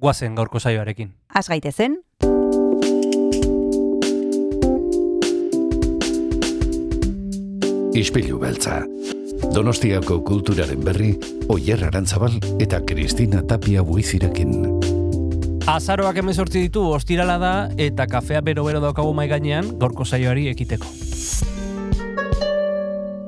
guazen gaurko saioarekin. Az gaitezen, Ispilu beltza. Donostiako kulturaren berri, Oyer Arantzabal eta Kristina Tapia buizirekin. Azaroak emezortzi ditu, ostirala da, eta kafea bero-bero daukagu mai gainean, gaurko saioari ekiteko.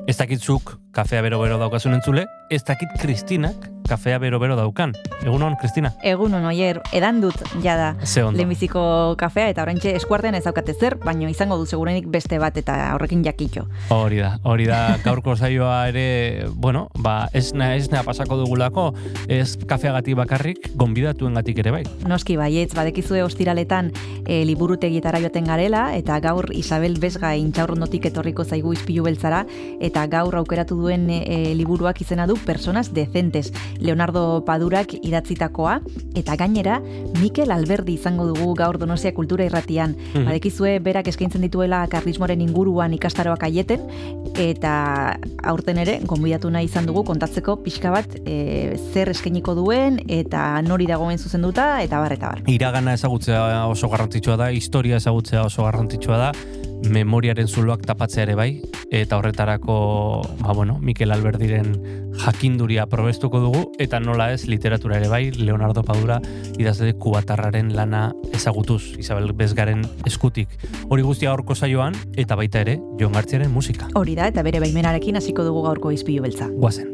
Ez dakitzuk kafea bero-bero daukazun entzule, ez dakit Kristinak kafea bero-bero daukan. Egunon, Kristina? egun oier, edan dut jada lehenbiziko kafea eta oraintxe eskuartean ez daukate zer, baino izango du segurenik beste bat eta horrekin jakitxo. Hori da, hori da, gaurko saioa ere, bueno, ba, ez na, ez na pasako dugulako, ez kafeagatik bakarrik, gonbidatuen gatik ere bai. Noski baietz, badekizue ostiraletan e, liburutegietara joaten garela, eta gaur Isabel Besga intxaurrondotik etorriko zaigu izpilu beltzara, eta gaur aukeratu duen e, liburuak izena du Personas Decentes, Leonardo Padurak idatzitakoa, eta gainera Mikel Alberdi izango dugu gaur Donostia Kultura Irratian. Mhm. Badekizue berak eskaintzen dituela karlismoren inguruan ikastaroak aieten, eta aurten ere, gonbidatu nahi izan dugu kontatzeko pixka bat e, zer eskainiko duen, eta nori dagoen zuzenduta, eta bar, eta bar. Iragana ezagutzea oso garrantzitsua da, historia ezagutzea oso garrantzitsua da, memoriaren zuloak tapatzea ere bai, eta horretarako, ba bueno, Mikel Alberdiren jakinduria probestuko dugu, eta nola ez literatura ere bai, Leonardo Padura idazle kubatarraren lana ezagutuz, Isabel Bezgaren eskutik. Hori guztia gaurko saioan, eta baita ere, Jon Gartziaren musika. Hori da, eta bere baimenarekin hasiko dugu gaurko izpilu beltza. Guazen.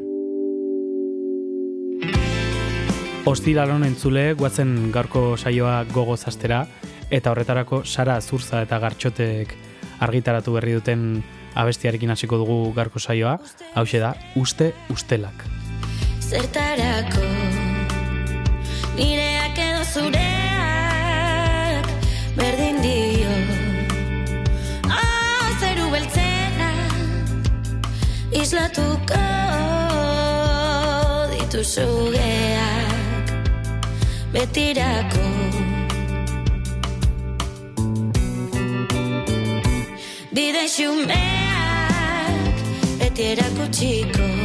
Ostiral entzule, guatzen gaurko saioa gogoz astera, eta horretarako Sara Zurza eta Gartxotek argitaratu berri duten abestiarekin hasiko dugu gaurko saioa, hause da, uste ustelak. zertarako nireak edo zureak berdin dio. Oh, zeru beltzena islatuko dituzu geak. Betirako bide xumeak beti erakutsiko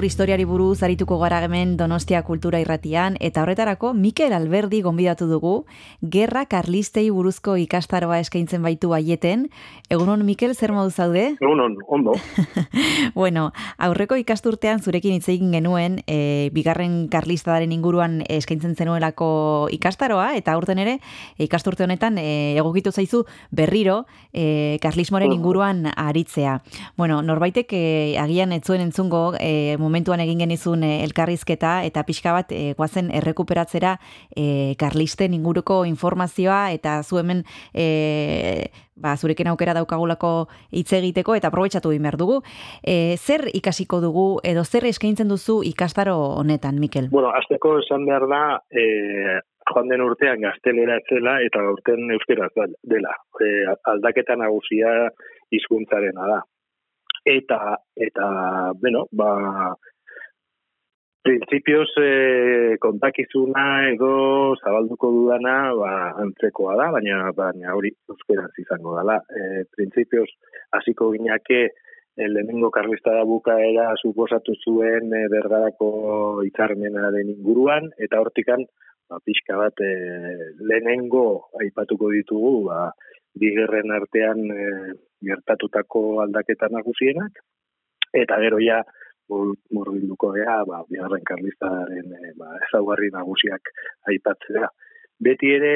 Gaur historiari buruz arituko gara hemen Donostia Kultura Irratian eta horretarako Mikel Alberdi gonbidatu dugu Gerra Karlistei buruzko ikastaroa eskaintzen baitu haieten. Egunon Mikel zer modu zaude? Egunon, ondo. bueno, aurreko ikasturtean zurekin hitz egin genuen e, bigarren karlistadaren inguruan eskaintzen zenuelako ikastaroa eta aurten ere ikasturte honetan e, egokitu zaizu berriro e, karlismoren inguruan aritzea. Bueno, norbaitek e, agian ez zuen entzungo e, momentuan egin genizun e, elkarrizketa eta pixka bat e, guazen errekuperatzera e, karlisten inguruko informazioa eta zu hemen e, ba, zureken aukera daukagulako hitz egiteko eta aprobetsatu egin behar dugu. E, zer ikasiko dugu edo zer eskaintzen duzu ikastaro honetan, Mikel? Bueno, azteko esan behar da, e, joan den urtean gaztelera etzela eta urten euskera dela. E, aldaketa nagusia hizkuntzarena da eta eta bueno ba principios eh, kontakizuna edo zabalduko dudana ba antzekoa da baina baina hori euskeraz izango dela. Eh principios hasiko ginake el lehenengo karlista da bukaera suposatu zuen e, bergarako hitzarmenaren inguruan eta hortikan ba pixka bat e, lehenengo aipatuko ditugu ba bigerren artean e, gertatutako aldaketa nagusienak, eta gero ja, murbilduko gea, ba, bigarren karlistaren e, ba, ezaugarri nagusiak aipatzea. Beti ere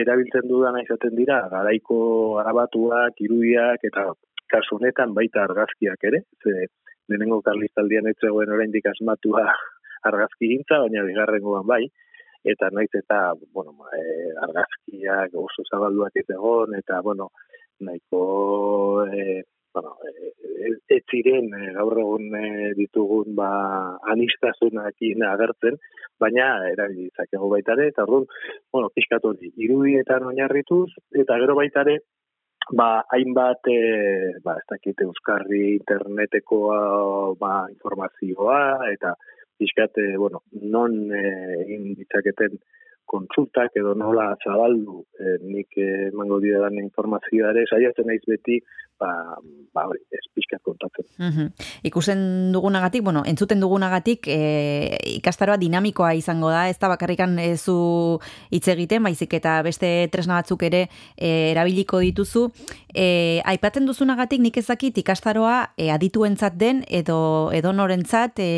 erabiltzen dudan izaten dira, garaiko arabatuak, irudiak, eta kasu honetan baita argazkiak ere, ze lehenengo karlistaldian etzegoen oraindik asmatua argazki gintza, baina bigarrengoan bai, eta naiz eta bueno, e, argazkiak oso zabalduak ez egon eta bueno, nahiko e, bueno, e, ziren e, gaur egun e, ditugun ba anistasunekin agertzen, baina erabilitzakego baita ere eta orduan, bueno, pixkat hori irudietan oinarrituz eta gero baita ere ba hainbat e, ba ez dakite euskarri interneteko ba informazioa eta pixkat, eh, bueno, non eh, egin ditzaketen kontsultak edo nola zabaldu e, nik emango eh, didan informazioa ere saiatzen naiz beti ba ba hori ez pizkat kontatzen. Mm Ikusen dugunagatik, bueno, entzuten dugunagatik e, ikastaroa dinamikoa izango da, ez da bakarrikan zu hitz egiten, baizik eta beste tresna batzuk ere e, erabiliko dituzu. E, aipatzen duzunagatik nik ezakit ikastaroa e, adituentzat den edo edo norentzat e,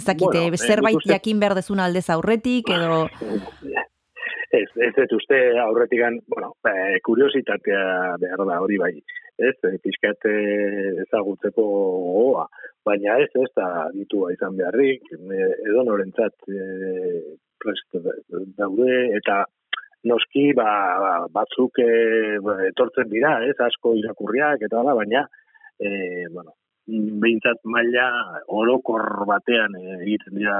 ezakite bueno, zerbait jakin behar dezuna aldez aurretik edo Ez, ez ez uste aurretikan, bueno, ba, kuriositatea behar da hori bai, ez, pixkat ezagutzeko goa, baina ez, ez da ditua izan beharrik, edo norentzat e, daude, eta noski ba, ba batzuk e, etortzen dira, ez, asko irakurriak, eta da, baina, e, bueno, behintzat maila orokor batean eh, egiten dira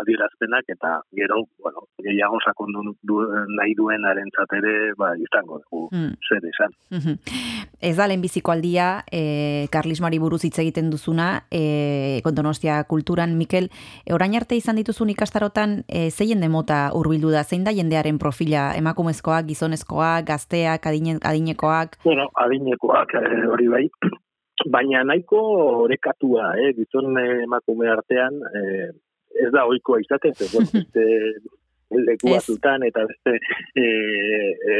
adierazpenak eta gero, bueno, gehiago sakondu du, nahi duen arentzat ere, ba, izango dugu, mm. zer esan. Mm Ez da lehenbiziko aldia, e, Karlismari buruz hitz egiten duzuna, e, kontonostia kulturan, Mikel, e, orain arte izan dituzun ikastarotan, e, zein demota urbildu da, zein da jendearen profila, emakumezkoak, gizonezkoak, gazteak, adine, adinekoak? Bueno, adinekoak, hori bai, baina nahiko orekatua, eh, gizon emakume artean, eh, ez da ohikoa izaten, ze, bueno, leku batzutan, eta beste e,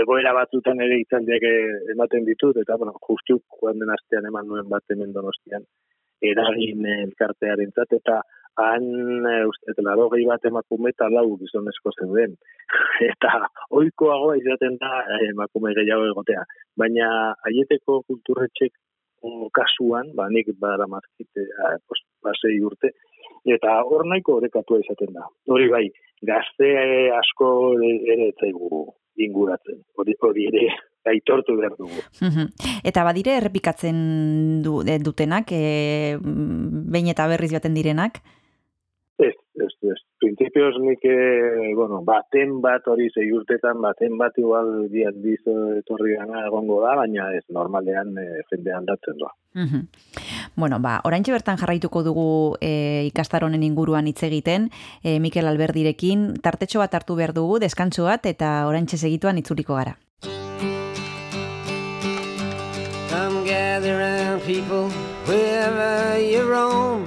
egoera batzutan ere izan diak ematen ditut, eta, bueno, justu joan den astean eman nuen bat hemen donostian, eragin elkartearen zat, eta han, e, uste, laro gehi bat emakume eta lau gizonezko zeuden. eta oikoagoa izaten da emakume gehiago egotea. Baina aieteko kulturretxek kasuan, ba, nik bada mazkite, pues, basei urte, eta hor nahiko horrekatua izaten da. Hori bai, gazte asko ere etzaigu inguratzen, hori, hori ere aitortu behar dugu. Eta badire errepikatzen du, eh, dutenak, e, behin eta berriz joaten direnak? Ez, ez, ez. Principios nik, eh, bueno, baten bat hori zei urtetan, baten bat igual diat bizo etorri gana egongo da, baina ez normalean e, jende handatzen doa. Bueno, ba, oraintxe bertan jarraituko dugu e, ikastaronen inguruan hitz egiten, e, Mikel Alberdirekin, tartetxo bat hartu behar dugu, deskantxo bat, eta oraintxe segituan itzuliko gara. Come gather around people wherever you roam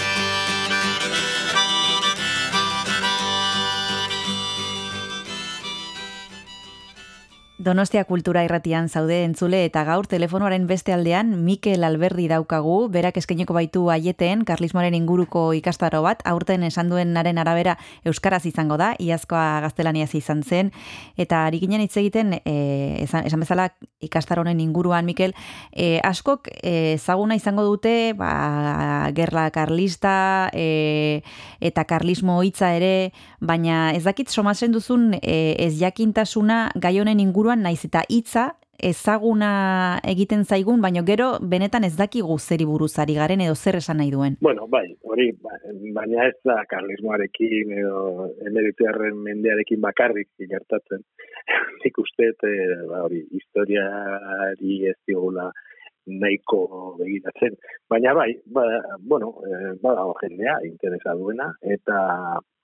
Donostia Kultura Irratian zaude entzule eta gaur telefonoaren beste aldean Mikel Alberdi daukagu, berak eskaineko baitu aieten karlismoaren inguruko ikastaro bat, aurten esan duenaren arabera euskaraz izango da, iazkoa gaztelaniaz izan zen. Eta ari ginen hitz egiten e, esan, esan bezala ikastaro honen inguruan Mikel, e, askok e, ezaguna izango dute, ba, gerla karlista e, eta karlismo hitza ere, baina ez dakit somatzen duzun e, ez jakintasuna gai honen inguruan naiz eta hitza ezaguna egiten zaigun, baina gero benetan ez dakigu zeri buruz ari garen edo zer esan nahi duen. Bueno, bai, hori, ba, baina ez da karlismoarekin edo emeritzearen mendearekin bakarrik gertatzen. Nik uste, e, ba, hori, historiari ez digula nahiko begiratzen. Baina bai, ba, bueno, e, badago jendea interesa duena, eta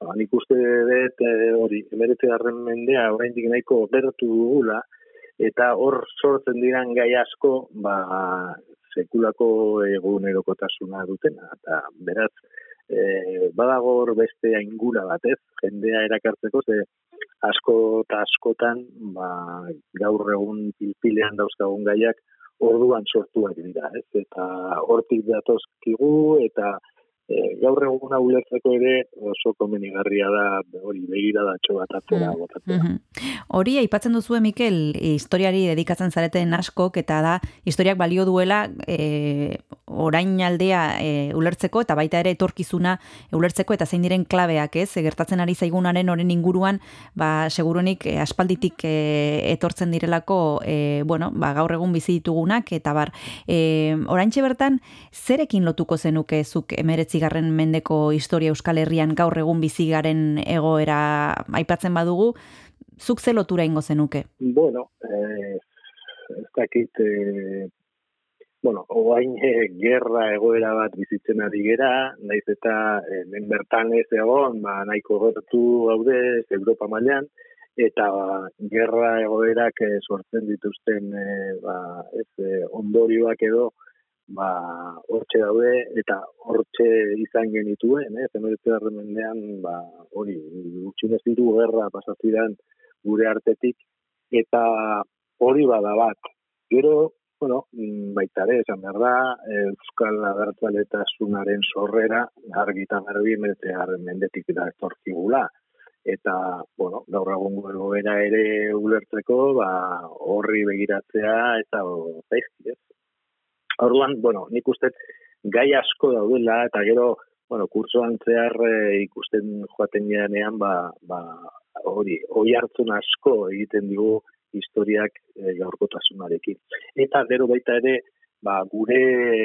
ba, nik uste dut e, hori, emeritzearen mendea oraindik nahiko gertu dugula, eta hor sortzen diran gai asko, ba, sekulako egunerokotasuna dutena, eta beraz, e, badago hor beste aingura batez, jendea erakartzeko, ze asko eta askotan, ba, gaur egun pilpilean dauzkagun gaiak, orduan sortuak dira, ez? Eta hortik datozkigu, eta e, gaur egun ulertzeko ere oso komenigarria da hori begira da bat atzera mm. botatzea. Mm Hori aipatzen duzu Mikel, historiari dedikatzen zareten askok eta da historiak balio duela e, orain aldea e, ulertzeko eta baita ere etorkizuna ulertzeko eta zein diren klabeak, ez? E, gertatzen ari zaigunaren oren inguruan, ba segurunik e, aspalditik e, etortzen direlako e, bueno, ba, gaur egun bizi ditugunak eta bar, e, oraintxe bertan zerekin lotuko zenuke zuk 19 emeretzigarren mendeko historia Euskal Herrian gaur egun bizigaren egoera aipatzen badugu, zuk ze lotura ingo zenuke? Bueno, eh, ez dakit, eh, bueno, oain eh, gerra egoera bat bizitzen ari gera, naiz eta eh, men bertan ez egon, ba, nahiko gertu gaude Europa mailan eta ba, gerra egoerak eh, sortzen dituzten eh, ba, ez, eh, ondorioak edo, ba, hortxe daude, eta hortxe izan genituen, eh? zemeretze mendean, ba, hori, utxinez diru gerra pasazidan gure artetik, eta hori bada bat. Gero, bueno, baita ere, esan behar da, Euskal Abertzaletasunaren sorrera, argitan garbi, meretzearen mendetik da etorkigula. Eta, bueno, gaur egun egoera ere ulertzeko, ba, horri begiratzea, eta zaizki, ez? Orduan, bueno, nik uste gai asko daudela, eta gero, bueno, kursoan zehar e, ikusten joaten janean, ba, ba, hori, hori hartzun asko egiten digu historiak e, gaurkotasunarekin. Eta gero baita ere, ba, gure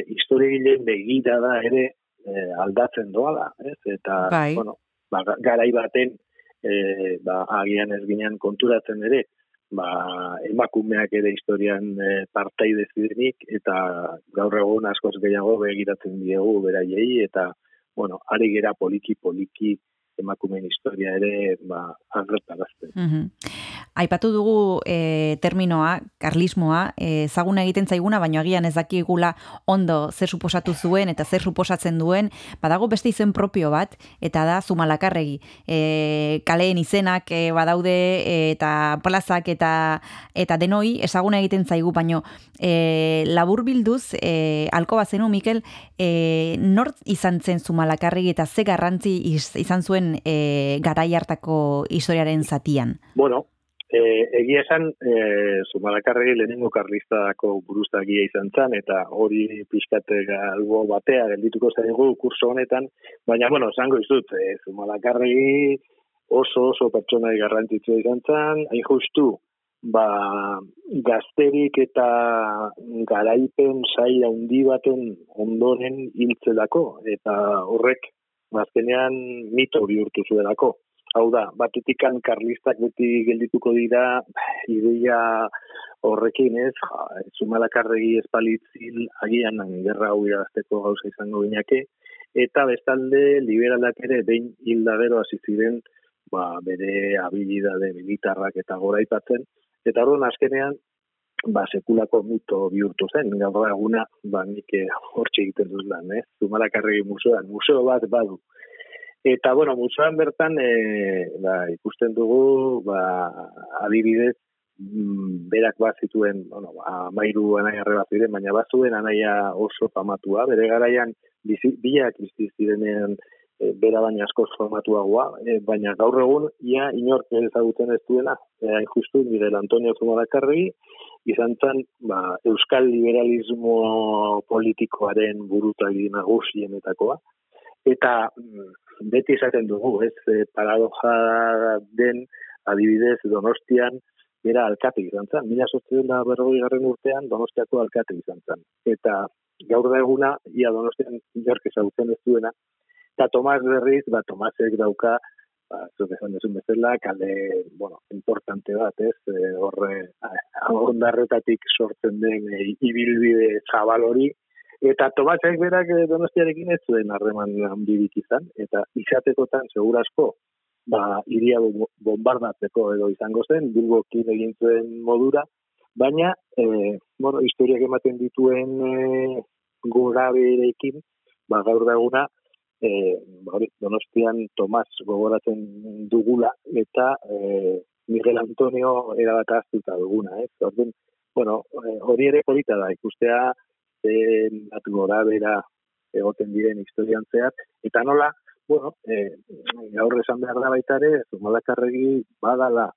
historiegileen begira da ere e, aldatzen doala, ez? Eta, Bai. bueno, ba, ga- garai baten, e, ba, agian ez ginean konturatzen ere, ba, emakumeak ere historian e, partaide zirenik, eta gaur egun askoz gehiago begiratzen diegu beraiei, eta, bueno, ari gera poliki-poliki emakumeen historia ere, ba, agertarazten. Mhm. Aipatu dugu e, terminoa, karlismoa, e, ezaguna egiten zaiguna, baina agian ez dakigula ondo zer suposatu zuen eta zer suposatzen duen, badago beste izen propio bat, eta da Zumalakarregi. E, kaleen izenak e, badaude eta plazak eta eta denoi ezaguna egiten zaigu, baino e, labur bilduz, e, alko bazenu, Mikel, e, nort izan zen Zumalakarregi eta ze garrantzi iz, izan zuen e, garai hartako historiaren zatian? Bueno, e, egia esan, e, Zumalakarregi lehenengo karlistako buruzagia izan zen, eta hori pixkate galbo batea geldituko zaigu kurso honetan, baina, bueno, esango izut, e, Zumalakarregi oso oso pertsonai garrantzitsua izan zen, hain justu, ba, gazterik eta garaipen sail handi baten ondoren hiltzelako, eta horrek, bazkenean mito bihurtu zuelako. Hau da, batetikan karlistak beti geldituko dira ideia horrekin ez, ja, zumalakarregi espalitzil agian gerra hau irabazteko gauza izango gineke, eta bestalde liberalak ere behin hilda gero hasi ba, bere habilidade militarrak eta goraipatzen, eta orduan azkenean ba, sekulako mito bihurtu zen, gaur eguna, ba, nik eh, hortxe egiten dut lan, eh? Zumalakarregi museoan, museo bat badu. Eta, bueno, museoan bertan, e, ba, ikusten dugu, ba, adibidez, mm, berak bat zituen, bueno, ba, mairu anaia bat ziren, baina bat zuen anaia oso famatua, bere garaian, bizi, biak bizi zirenean, e, bera baina askoz famatuagoa, e, baina gaur egun, ia inork ezagutzen ez duena, e, hain justu, Miguel Antonio Zumalakarregi, izan zen, ba, euskal liberalismo politikoaren burutagi nagusienetakoa, eta mm, beti esaten dugu, ez, paradoja den adibidez Donostian bera alkate izan zen. Mila sortzen da berroi garren urtean Donostiako alkate izan zen. Eta gaur da eguna, ia Donostian jork ezagutzen ez duena, eta Tomas berriz, ba, Tomasek dauka, ba, zuk esan duzun bezala, kale, bueno, importante bat, ez, horre, ondarretatik sortzen den e, ibilbide zabal hori, Eta Tomasek berak eh, donostiarekin ez zuen harreman handirik izan, eta izatekotan segurasko, ba, iria bo- bombardatzeko edo izango zen, bilbokin egin zuen modura, baina, e, bueno, historiak ematen dituen e, gora berekin, ba, gaur da eguna, e, ba, hori, donostian Tomas gogoratzen dugula, eta e, Miguel Antonio erabat duguna, ez? Orduan, bueno, eh, hori ere polita da, ikustea, zen bat gora bera egoten diren historian zehar, eta nola, bueno, e, gaur esan behar da baita ere, Zumalakarregi badala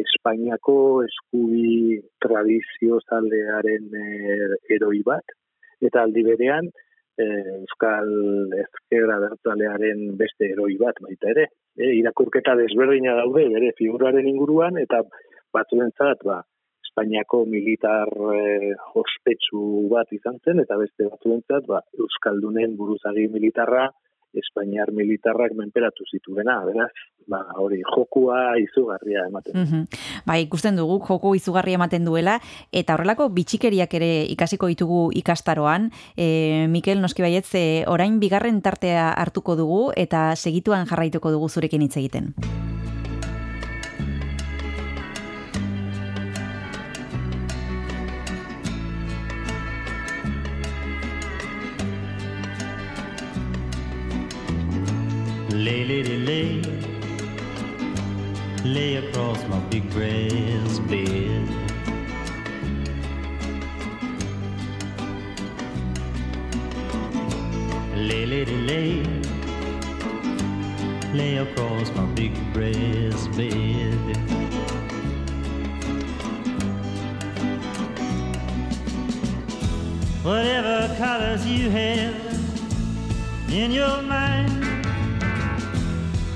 Espainiako eskubi tradizio zalearen e, eroi bat, eta aldi berean, e, Euskal Ezkerra bertzalearen beste eroi bat baita ere. E, irakurketa desberdina daude bere figuraren inguruan, eta batzuentzat, ba, Espainiako militar e, ospetsu bat izan zen, eta beste batzuentzat, ba, Euskaldunen buruzagi militarra, Espainiar militarrak menperatu zituena, beraz, ba, hori jokua izugarria ematen. Mhm. Bai, ikusten dugu joko izugarri ematen duela eta horrelako bitxikeriak ere ikasiko ditugu ikastaroan. E, Mikel noski baietz, e, orain bigarren tartea hartuko dugu eta segituan jarraituko dugu zurekin hitz egiten. Lady, lay, lay across my big breast bed. Lay, lady, lay, lay across my big breast bed. Whatever colors you have in your mind.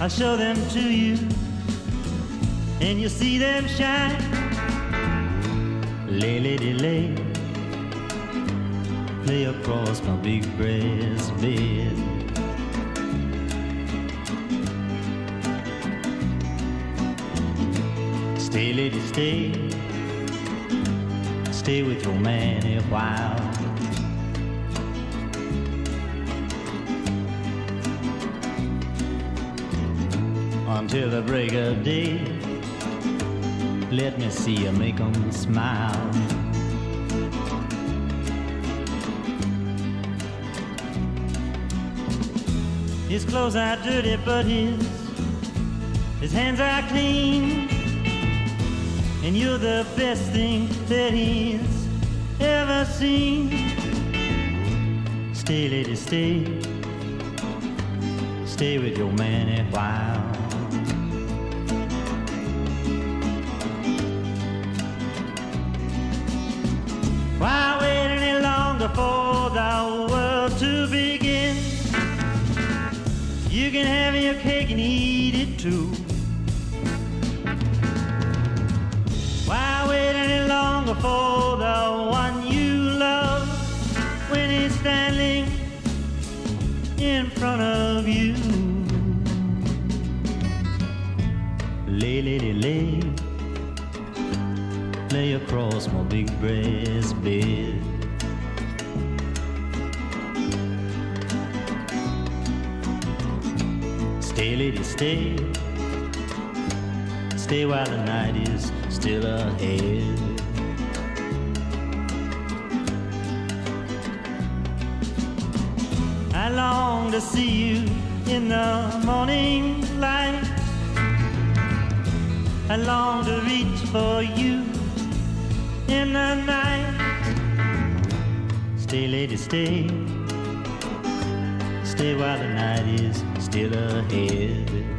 I'll show them to you, and you'll see them shine. Lay, lady, lay, lay across my big breast bed. Stay, lady, stay, stay with your man a while. Until the break of day. Let me see you make 'em smile. His clothes are dirty, but his his hands are clean. And you're the best thing that he's ever seen. Stay, lady, stay. Stay with your man a while. For the world to begin? You can have your cake and eat it too. Why wait any longer for the one you love when he's standing in front of you? Lay, lady, lay lay across my big breast bed. Stay, lady, stay. Stay while the night is still ahead. I long to see you in the morning light. I long to reach for you in the night. Stay, lady, stay. Stay while the night is still ahead.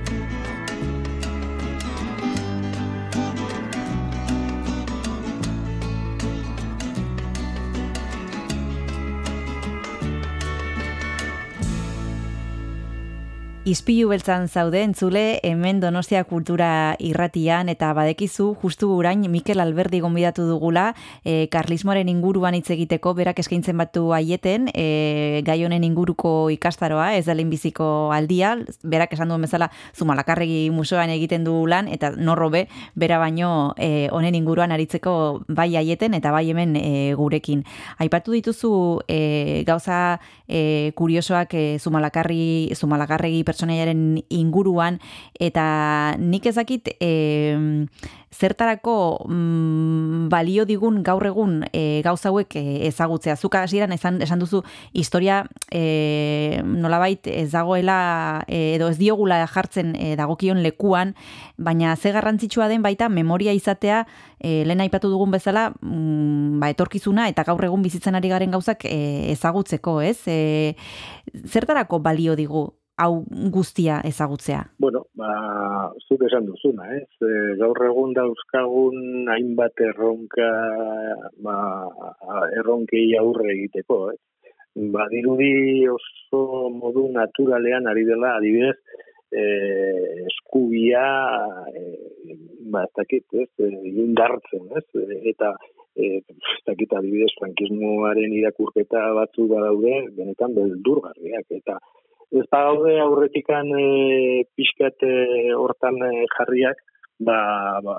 Ispilu beltzan zaude entzule hemen Donostia Kultura irratian eta badekizu justu urain Mikel Alberdi gonbidatu dugula e, karlismoaren inguruan hitz egiteko berak eskaintzen batu haieten e, gai honen inguruko ikastaroa ez da lehenbiziko aldia berak esan duen bezala Zumalakarregi museoan egiten du lan eta norrobe bera baino e, honen inguruan aritzeko bai haieten eta bai hemen e, gurekin. Aipatu dituzu e, gauza e, kuriosoak e, Zumalakarri Zumalakarregi pertsonaiaren inguruan eta nik ezakit e, zertarako mm, balio digun gaur egun e, gauza hauek e, ezagutzea. Zuka hasieran esan, esan duzu historia e, nolabait ez dagoela e, edo ez diogula jartzen e, dagokion lekuan, baina ze garrantzitsua den baita memoria izatea e, lehen aipatu dugun bezala mm, ba, etorkizuna eta gaur egun bizitzen ari garen gauzak e, ezagutzeko, ez? E, zertarako balio digu hau guztia ezagutzea? Bueno, ba, zuk esan duzuna, ez? E, gaur egun dauzkagun hainbat erronka, ba, erronkei aurre egiteko, ez? Ba, dirudi oso modu naturalean ari dela, adibidez, e, eskubia, e, ba, ez dakit, ez? E, indartzen, ez? Eta, e, ez dakit, adibidez, frankismoaren irakurketa batzu badaude, benetan beldurgarriak, eta ez da gaude aurretikan e, pixkat e, hortan e, jarriak, ba, ba,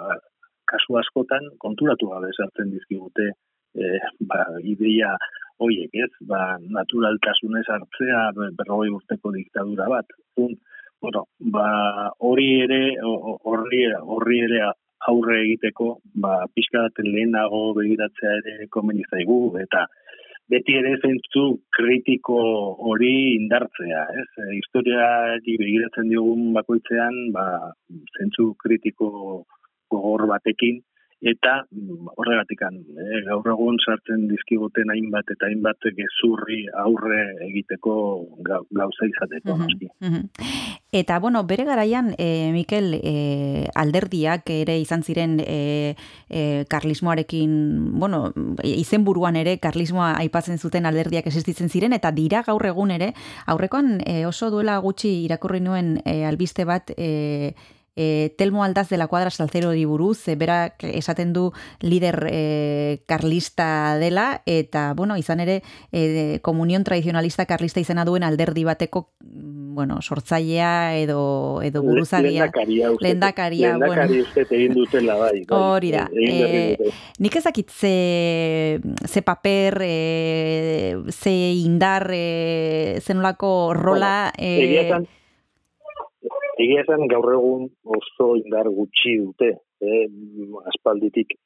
kasu askotan konturatu gabe sartzen dizkigute e, ba, ideia hoiek, ez? Ba, naturaltasunez hartzea be- berrogei urteko diktadura bat. Un, bueno, ba, hori ere horri horri ere aurre egiteko, ba, pixka bat lehenago begiratzea ere komeni zaigu eta beti ere zentzu kritiko hori indartzea, ez? E, historiari begiratzen diogun bakoitzean, ba, zentzu kritiko gogor batekin, eta mm, horregatikan, e, gaur egun sartzen dizkiguten hainbat eta hainbat gezurri aurre egiteko gau- gauza izateko, noski. mhm. Eta, bueno, bere garaian, e, Mikel, e, alderdiak ere izan ziren e, e, karlismoarekin, bueno, izenburuan ere karlismoa aipatzen zuten alderdiak existitzen ziren, eta dira gaur egun ere, aurrekoan e, oso duela gutxi irakurri nuen e, albiste bat, e, e, Telmo Aldaz de la Cuadra Salcero di buruz, e, berak esaten du lider e, karlista dela, eta, bueno, izan ere, e, komunion tradizionalista karlista izena duen alderdi bateko mm, bueno, sortzailea edo edo buruzagia. Lehendakaria uste. Lehendakaria, Lehendakari bueno. egin dutela bai. bai. Hori da. Eh, dute. Nik ezakit ze, ze paper, e, ze indar, e, zenolako rola... Bueno, e, egia esan gaur egun oso indar gutxi dute, eh, aspalditik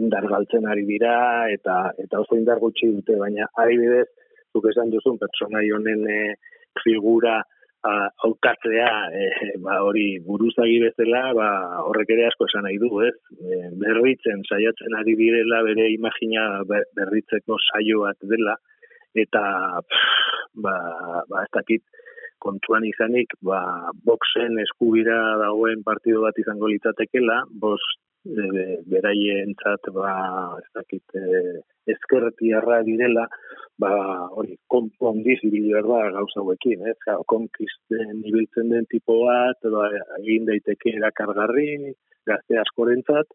indar galtzen ari dira eta eta oso indar gutxi dute, baina adibidez, zuk esan duzun pertsonai honen eh, figura a, hautatzea eh, ba, hori buruzagi bezala, ba, horrek ere asko esan nahi du, ez? Eh, berritzen, saiatzen ari direla bere imagina be- berritzeko saio bat dela, eta pff, ba, ba ez dakit kontuan izanik, ba, boxen eskubira dagoen partido bat izango litzatekela, bos e, beraientzat ba, ez dakit e, ezkertiarra direla, ba, hori, konpondiz ibili behar gauza hauekin, ez? Ja, konkisten ibiltzen den tipo bat, ba, egin daiteke erakargarri, gazte askorentzat,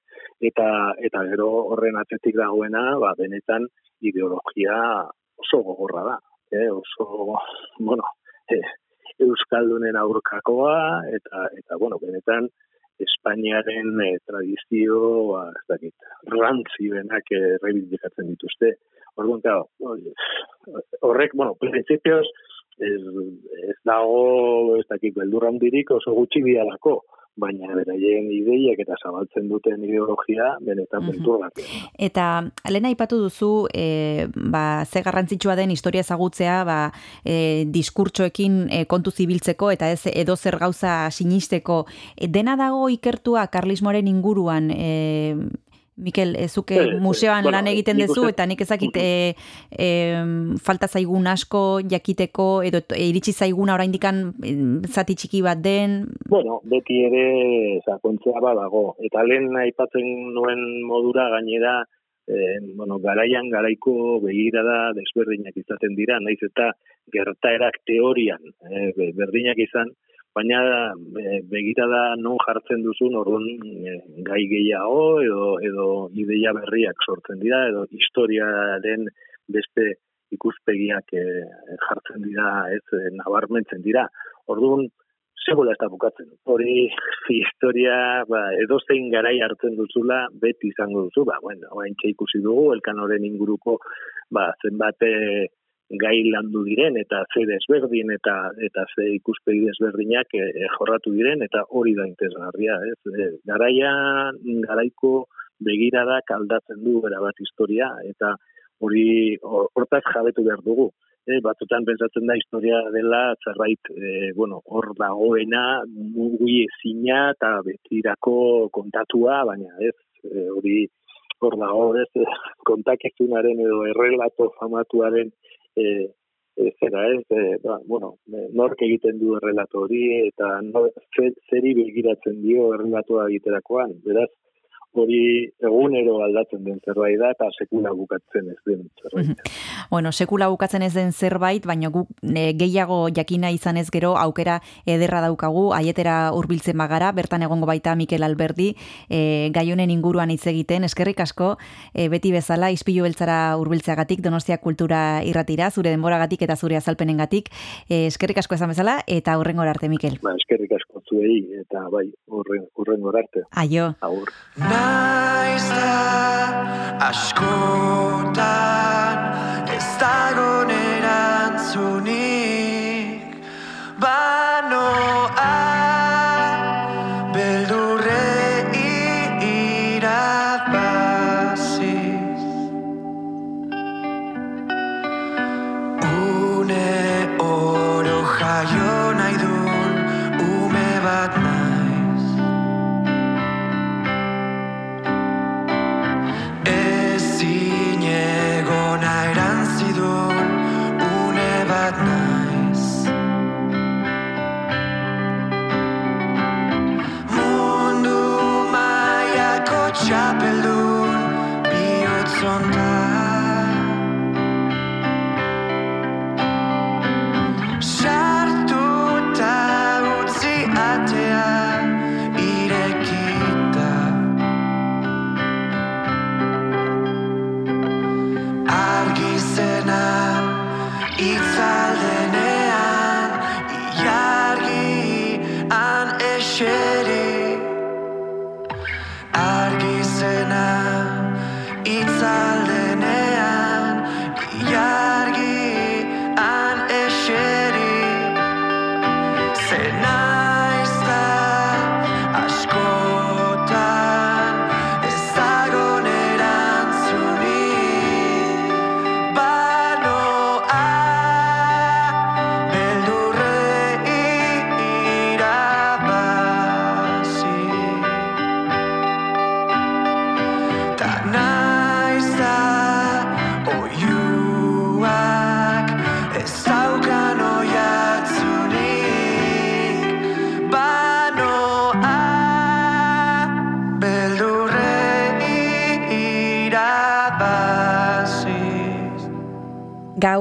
eta, eta gero horren atzetik dagoena, ba, benetan ideologia oso gogorra da, eh? oso, bueno, eh, Euskaldunen aurkakoa, eta, eta bueno, benetan, Espainiaren eh, tradizio, ba, ez dakit, rantzi benak eh, dituzte. Orduan, claro, horrek, bueno, principios, ez, ez dago, ez dakit, beldurra handirik oso gutxi bialako, baina beraien ideiak eta zabaltzen duten ideologia benetan Mhm. beldurgarria. Eta lehen aipatu duzu, e, ba, ze garrantzitsua den historia ezagutzea, ba, e, diskurtsoekin e, kontu zibiltzeko eta ez edo zer gauza sinisteko. E, dena dago ikertua karlismoaren inguruan, e, Mikel, e, zuke Eh, museoan bueno, lan egiten duzu eta nik ezakit e, e, falta zaigun asko jakiteko edo e, iritsi zaiguna oraindikan zati txiki bat den, Bueno, beti ere sakontzea badago. Eta lehen aipatzen nuen modura gainera, eh, bueno, garaian garaiko begirada desberdinak izaten dira, naiz eta gertaerak teorian eh, be- berdinak izan, baina eh, begirada non jartzen duzun orduan eh, gai gehiago edo, edo ideia berriak sortzen dira, edo historiaren beste ikuspegiak eh, jartzen dira, ez eh, nabarmentzen dira. Orduan, Segola ez da bukatzen. Hori historia, ba, edozein garai hartzen duzula, beti izango duzu, ba, bueno, orain ikusi dugu, elkanoren inguruko, ba, zenbat eh, gai landu diren, eta ze desberdin, eta eta ze ikuspegi desberdinak eh, eh, jorratu diren, eta hori da interesgarria, ez? Eh, garaia, garaiko begiradak aldatzen du bera bat historia, eta hori hor- hortaz jabetu behar dugu eh, batzutan pentsatzen da historia dela zerbait eh, bueno, hor dagoena mugi ezina eta betirako kontatua, baina ez hori hor dago ez kontakizunaren edo errelato famatuaren eh, eh, zera ez, eh, ba, bueno, nork egiten du errelato hori eta no, zer, zeri begiratzen dio errelatoa egiterakoan, beraz, hori egunero aldatzen den zerbait da eta sekula bukatzen ez den zerbait. Bueno, sekula bukatzen ez den zerbait, baina guk e, gehiago jakina izan ez gero aukera ederra daukagu, aietera hurbiltzen bagara, bertan egongo baita Mikel Alberdi, e, gai honen inguruan hitz egiten, eskerrik asko, e, beti bezala, izpilu beltzara hurbiltzeagatik, donostia kultura irratira, zure denboragatik eta zure azalpenengatik, e, eskerrik asko esan bezala, eta hurrengora arte, Mikel. Ba, eskerrik asko zuei, eta bai, hurren, hurrengora arte. Aio. Agur. Naiz da askotan ez dagon erantzunik. Banoa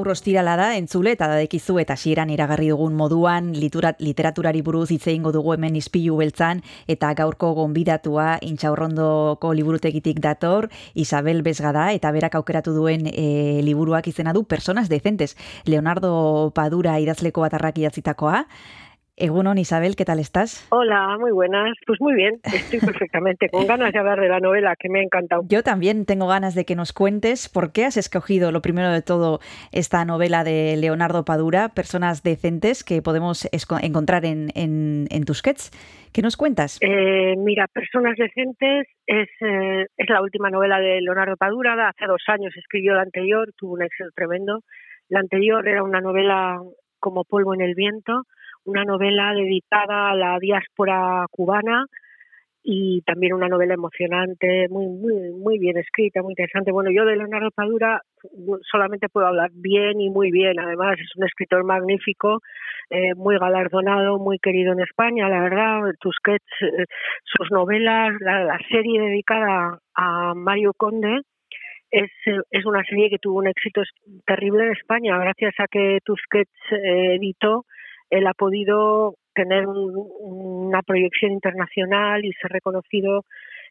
Gaur ostirala da, entzule eta dadekizu eta hasieran iragarri dugun moduan liturat, literaturari buruz hitz egingo dugu hemen izpilu beltzan eta gaurko gonbidatua intxaurrondoko liburutegitik dator Isabel Besgada eta berak aukeratu duen e, liburuak izena du Personas Decentes. Leonardo Padura idazleko batarrak idatzitakoa. Egunon, Isabel, ¿qué tal estás? Hola, muy buenas. Pues muy bien, estoy perfectamente con ganas de hablar de la novela que me ha encantado. Yo también tengo ganas de que nos cuentes por qué has escogido, lo primero de todo, esta novela de Leonardo Padura, Personas Decentes, que podemos encontrar en, en, en Tusquets. ¿Qué nos cuentas? Eh, mira, Personas Decentes es, eh, es la última novela de Leonardo Padura. Hace dos años escribió la anterior, tuvo un éxito tremendo. La anterior era una novela como polvo en el viento, una novela dedicada a la diáspora cubana y también una novela emocionante, muy, muy, muy bien escrita, muy interesante. Bueno, yo de Leonardo Padura solamente puedo hablar bien y muy bien. Además, es un escritor magnífico, eh, muy galardonado, muy querido en España, la verdad. Tusquets, eh, sus novelas, la, serie dedicada a Mario Conde, es, eh, es una serie que tuvo un éxito terrible en España. Gracias a que Tusquets editó, él ha podido tener un- una proyección internacional y ser reconocido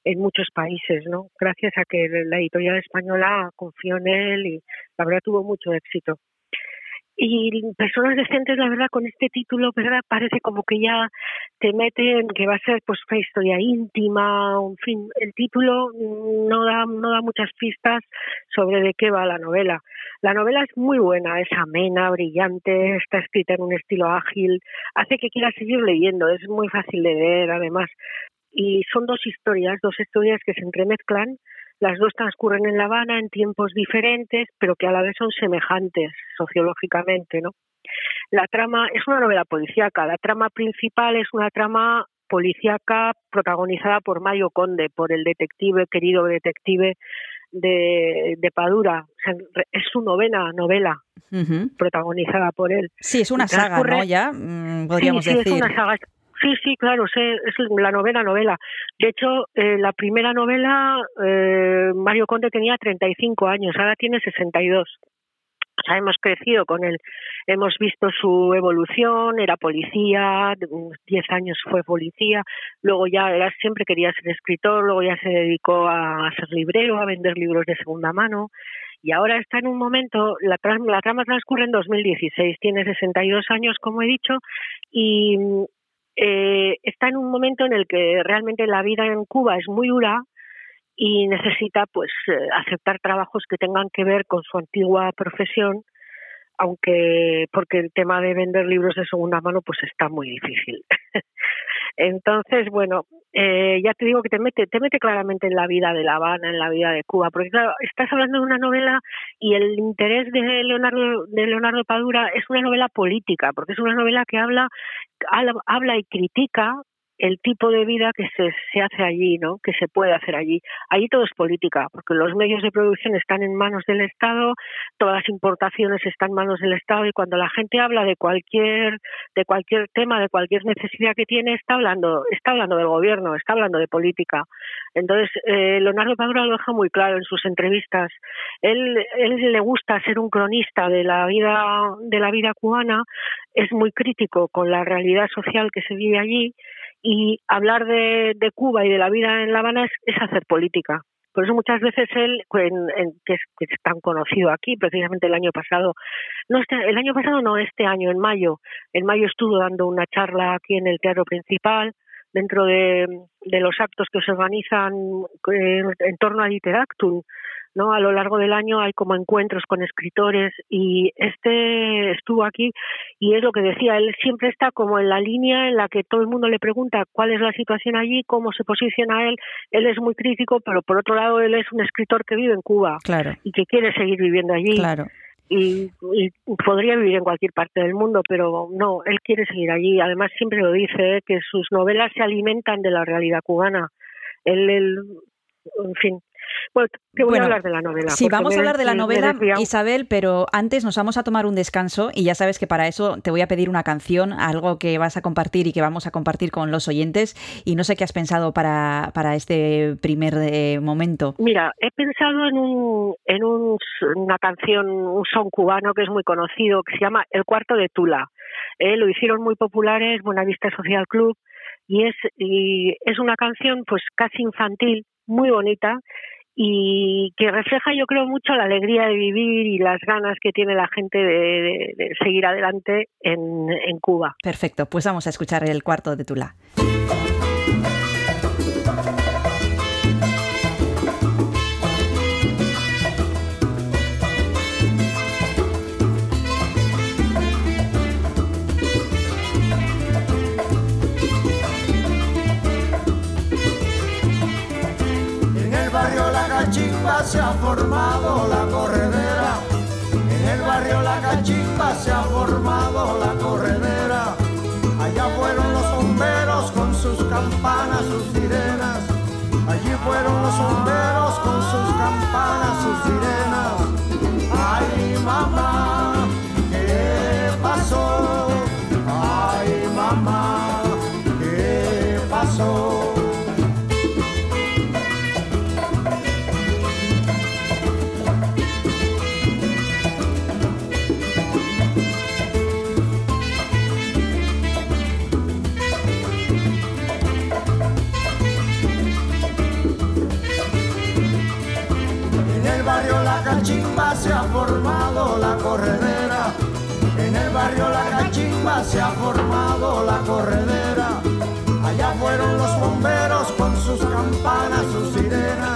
en muchos países, ¿no? Gracias a que la editorial española confió en él y la verdad tuvo mucho éxito. Y personas decentes, la verdad, con este título, ¿verdad? Parece como que ya te meten que va a ser pues una historia íntima, en fin, el título no da, no da muchas pistas sobre de qué va la novela. La novela es muy buena, es amena, brillante, está escrita en un estilo ágil, hace que quieras seguir leyendo, es muy fácil de leer además. Y son dos historias, dos historias que se entremezclan, las dos transcurren en La Habana en tiempos diferentes, pero que a la vez son semejantes sociológicamente, ¿no? La trama es una novela policíaca, la trama principal es una trama policíaca protagonizada por Mario Conde, por el detective, querido detective de, de Padura. O sea, es su novena novela protagonizada por él. Sí, es una saga. Ya, mm, podríamos sí, sí, decir. es una saga. Sí, sí, claro, sé, es la novena novela. De hecho, eh, la primera novela, eh, Mario Conde tenía 35 años, ahora tiene 62. O sea, hemos crecido con él, hemos visto su evolución, era policía, de unos 10 años fue policía, luego ya era, siempre quería ser escritor, luego ya se dedicó a ser librero, a vender libros de segunda mano, y ahora está en un momento, la, la trama transcurre en 2016, tiene 62 años, como he dicho, y eh, está en un momento en el que realmente la vida en Cuba es muy dura y necesita pues eh, aceptar trabajos que tengan que ver con su antigua profesión aunque porque el tema de vender libros de segunda mano pues está muy difícil entonces bueno eh, ya te digo que te mete te mete claramente en la vida de La Habana en la vida de Cuba porque estás hablando de una novela y el interés de Leonardo de Leonardo Padura es una novela política porque es una novela que habla, habla y critica el tipo de vida que se, se hace allí, ¿no? Que se puede hacer allí. Allí todo es política, porque los medios de producción están en manos del Estado, todas las importaciones están en manos del Estado y cuando la gente habla de cualquier de cualquier tema, de cualquier necesidad que tiene, está hablando está hablando del gobierno, está hablando de política. Entonces, eh, Leonardo Padura lo deja muy claro en sus entrevistas. Él, él le gusta ser un cronista de la vida de la vida cubana, es muy crítico con la realidad social que se vive allí y hablar de, de Cuba y de la vida en La Habana es, es hacer política. Por eso muchas veces él, en- que, es, que es tan conocido aquí, precisamente el año pasado, no este, el año pasado no, este año, en mayo, en mayo estuvo dando una charla aquí en el Teatro Principal, dentro de, de los actos que se organizan eh, en torno a Literactum, ¿no? A lo largo del año hay como encuentros con escritores y este estuvo aquí y es lo que decía, él siempre está como en la línea en la que todo el mundo le pregunta cuál es la situación allí, cómo se posiciona él, él es muy crítico, pero por otro lado él es un escritor que vive en Cuba Claro, y que quiere seguir viviendo allí claro. Y, y podría vivir en cualquier parte del mundo, pero no, él quiere seguir allí. Además, siempre lo dice, ¿eh? que sus novelas se alimentan de la realidad cubana. Él, él en fin. Bueno, te voy Bueno, a hablar de la novela. Sí, vamos a hablar de la novela. Isabel, pero antes nos vamos a tomar un descanso y ya sabes que para eso te voy a pedir una canción, algo que vas a compartir y que vamos a compartir con los oyentes. Y no sé qué has pensado para, para este primer eh, momento. Mira, he pensado en, un, en un, una canción, un son cubano que es muy conocido, que se llama El Cuarto de Tula. Eh, lo hicieron muy populares Buenavista Social Club y es, y es una canción pues casi infantil, muy bonita y que refleja yo creo mucho la alegría de vivir y las ganas que tiene la gente de, seguir adelante en, en Cuba. Perfecto, pues vamos a escuchar el cuarto de Tula. Cachimba se ha formado la corredera. En el barrio La Cachimba se ha formado la corredera. Allá fueron los bomberos con sus campanas, sus sirenas. Allí fueron los bomberos con sus campanas, sus sirenas. Ay, mamá, Se ha formado la corredera. En el barrio La Cachimba se ha formado la corredera. Allá fueron los bomberos con sus campanas, sus sirenas.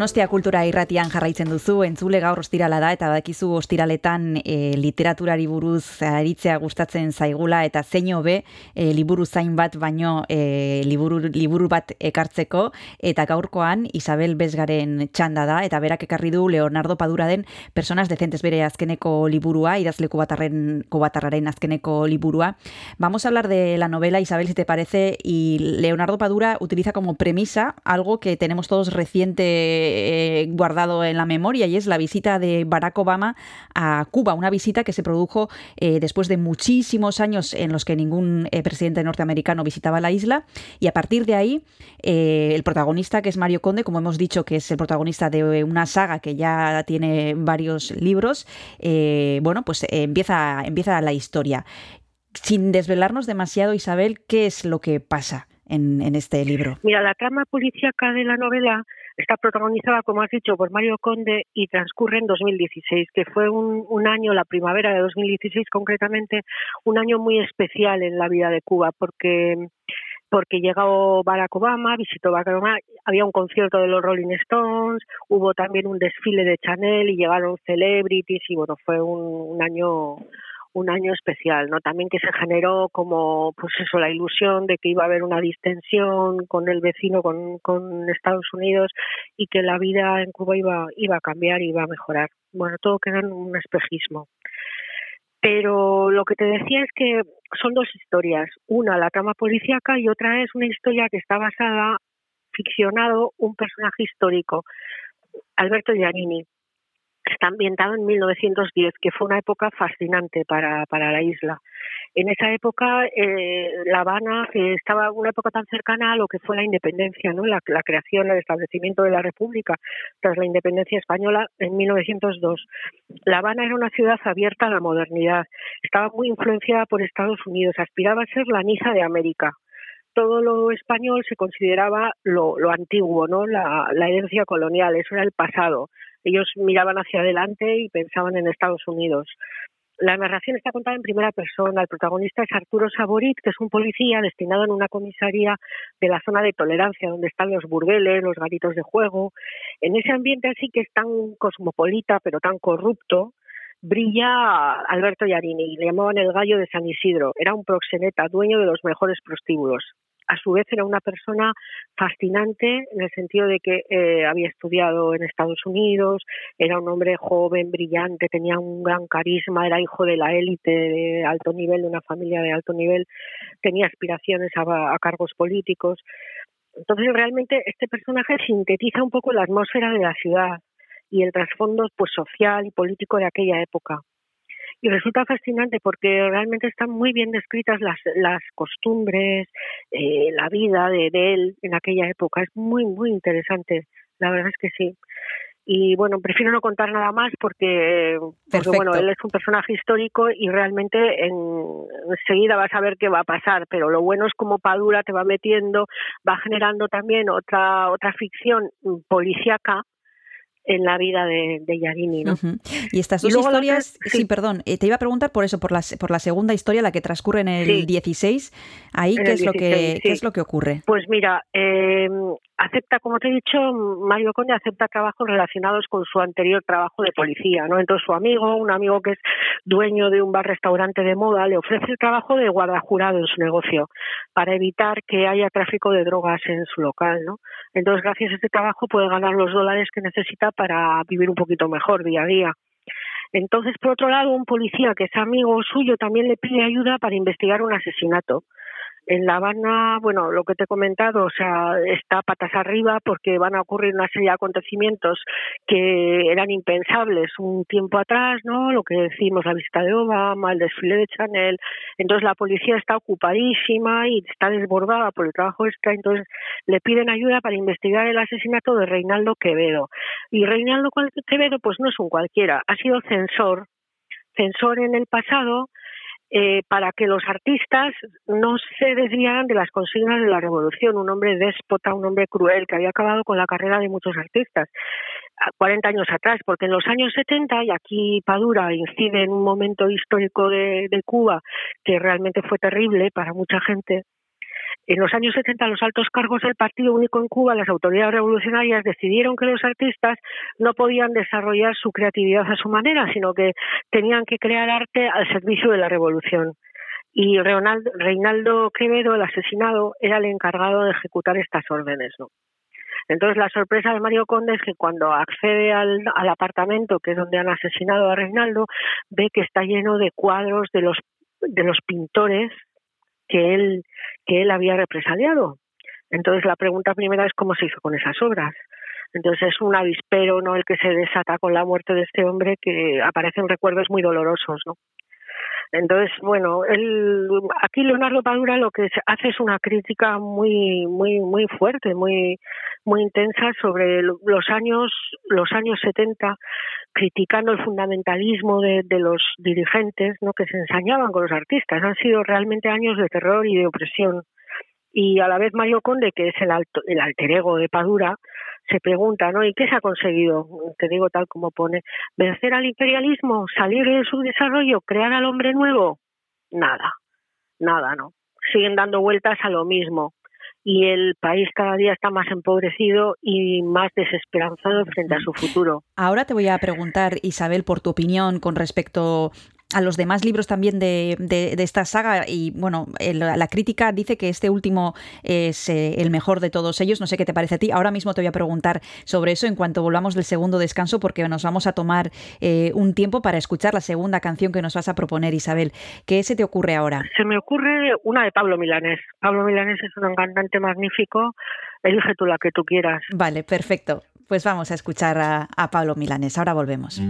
Donostia kultura irratian jarraitzen duzu, entzule gaur ostirala da, eta badakizu ostiraletan e, literaturari buruz aritzea gustatzen zaigula, eta zein hobe e, liburu zain bat baino e, liburu, liburu bat ekartzeko, eta gaurkoan Isabel Bezgaren txanda da, eta berak ekarri du Leonardo Padura den Personas Decentes bere azkeneko liburua, idazleku batarren, batarraren azkeneko liburua. Vamos a hablar de la novela, Isabel, si te parece, y Leonardo Padura utiliza como premisa algo que tenemos todos reciente eh, guardado en la memoria y es la visita de Barack Obama a Cuba, una visita que se produjo eh, después de muchísimos años en los que ningún eh, presidente norteamericano visitaba la isla y a partir de ahí el protagonista que es Mario Conde, como hemos dicho que es el protagonista de una saga que ya tiene varios libros, bueno, pues empieza, empieza la historia. Sin desvelarnos demasiado, Isabel, ¿qué es lo que pasa en, en este libro? Mira, la trama policíaca de la novela está protagonizada, como has dicho, por Mario Conde y transcurre en 2016, que fue un, un, año, la primavera de 2016 concretamente, un año muy especial en la vida de Cuba, porque porque llegó Barack Obama, visitó Barack Obama, había un concierto de los Rolling Stones, hubo también un desfile de Chanel y llegaron celebrities y bueno, fue un, un año un año especial, ¿no? También que se generó como, pues eso, la ilusión de que iba a haber una distensión con el vecino, con, con Estados Unidos y que la vida en Cuba iba, iba a cambiar iba a mejorar. Bueno, todo queda en un espejismo. Pero lo que te decía es que son dos historias. Una, la trama policíaca, y otra es una historia que está basada, ficcionado, un personaje histórico, Alberto Giannini. Está ambientado en 1910, que fue una época fascinante para, para la isla. En esa época, eh, La Habana eh, estaba una época tan cercana a lo que fue la independencia, ¿no? la, creación, el establecimiento de la República tras la independencia española en 1902. La Habana era una ciudad abierta a la modernidad, estaba muy influenciada por Estados Unidos, aspiraba a ser la Niza de América todo lo español se consideraba lo, antiguo, ¿no? La, herencia colonial, eso era el pasado. Ellos miraban hacia adelante y pensaban en Estados Unidos. La narración está contada en primera persona. El protagonista es Arturo Saborit, que es un policía destinado en una comisaría de la zona de tolerancia, donde están los burdeles, los garitos de juego. En ese ambiente así que es tan cosmopolita, pero tan corrupto, brilla Alberto Yarini, le llamaban el gallo de San Isidro. Era un proxeneta, dueño de los mejores prostíbulos a su vez era una persona fascinante en el sentido de que eh, había estudiado en Estados Unidos, era un hombre joven, brillante, tenía un gran carisma, era hijo de la élite de alto nivel, de una familia de alto nivel, tenía aspiraciones a, a cargos políticos. Entonces realmente este personaje sintetiza un poco la atmósfera de la ciudad y el trasfondo pues social y político de aquella época y resulta fascinante porque realmente están muy bien descritas las, las costumbres, eh, la vida de, de, él en aquella época. Es muy, muy interesante. La verdad es que sí. Y bueno, prefiero no contar nada más porque, porque bueno, él es un personaje histórico y realmente en, enseguida vas a ver qué va a pasar. Pero lo bueno es como Padura te va metiendo, va generando también otra, otra ficción policíaca en la vida de, de Yarini, ¿no? Uh -huh. Y estas dos y historias, sí. sí. perdón, eh, te iba a preguntar por eso, por la, por la segunda historia, la que transcurre en el sí. 16, ahí en qué es 16, lo que sí. qué es lo que ocurre. Pues mira, eh, acepta, como te he dicho, Mario Conde acepta trabajos relacionados con su anterior trabajo de policía, ¿no? Entonces su amigo, un amigo que es dueño de un bar-restaurante de moda, le ofrece el trabajo de guardajurado en su negocio para evitar que haya tráfico de drogas en su local, ¿no? Entonces, gracias a este trabajo puede ganar los dólares que necesita para vivir un poquito mejor día a día. Entonces, por otro lado, un policía que es amigo suyo también le pide ayuda para investigar un asesinato en La Habana, bueno, lo que te he comentado, o sea, está patas arriba porque van a ocurrir una serie de acontecimientos que eran impensables un tiempo atrás, ¿no? Lo que decimos, la visita de Obama, el desfile de Chanel. Entonces la policía está ocupadísima y está desbordada por el trabajo extra, entonces le piden ayuda para investigar el asesinato de Reinaldo Quevedo. Y Reinaldo Quevedo, pues no es un cualquiera, ha sido censor, censor en el pasado eh, para que los artistas no se desviaran de las consignas de la revolución. Un hombre déspota, un hombre cruel que había acabado con la carrera de muchos artistas. 40 años atrás, porque en los años 70, y aquí Padura incide en un momento histórico de, de Cuba que realmente fue terrible para mucha gente, En los años 70, los altos cargos del Partido Único en Cuba, las autoridades revolucionarias decidieron que los artistas no podían desarrollar su creatividad a su manera, sino que tenían que crear arte al servicio de la revolución. Y Reinaldo, Quevedo, el asesinado, era el encargado de ejecutar estas órdenes. ¿no? Entonces, la sorpresa de Mario Conde es que cuando accede al, al apartamento, que es donde han asesinado a Reinaldo, ve que está lleno de cuadros de los, de los pintores que él, que él había represaliado. Entonces, la pregunta primera es cómo se hizo con esas obras. Entonces es un avispero, ¿no? El que se desata con la muerte de este hombre que aparecen recuerdos muy dolorosos, ¿no? Entonces, bueno, él, aquí Leonardo Padura lo que hace es una crítica muy, muy, muy fuerte, muy, muy intensa sobre lo- los años, los años 70, criticando el fundamentalismo de, de los dirigentes, ¿no? Que se ensañaban con los artistas. Han sido realmente años de terror y de opresión. Y a la vez Mario Conde, que es el, alto, el alter ego de Padura, se pregunta, ¿no? ¿Y qué se ha conseguido? Te digo tal como pone, vencer al imperialismo, salir de su desarrollo, crear al hombre nuevo. Nada, nada, ¿no? Siguen dando vueltas a lo mismo. Y el país cada día está más empobrecido y más desesperanzado frente a su futuro. Ahora te voy a preguntar, Isabel, por tu opinión con respecto a los demás libros también de, de- de esta saga y bueno, el- la crítica dice que este último es eh, el mejor de todos ellos, no sé qué te parece a ti, ahora mismo te voy a preguntar sobre eso en cuanto volvamos del segundo descanso porque nos vamos a tomar eh, un tiempo para escuchar la segunda canción que nos vas a proponer, Isabel. ¿Qué se te ocurre ahora? Se me ocurre una de Pablo Milanés. Pablo Milanés es un cantante magnífico. Elige tú la que tú quieras. Vale, perfecto. Pues vamos a escuchar a, a Pablo Milanés, ahora volvemos.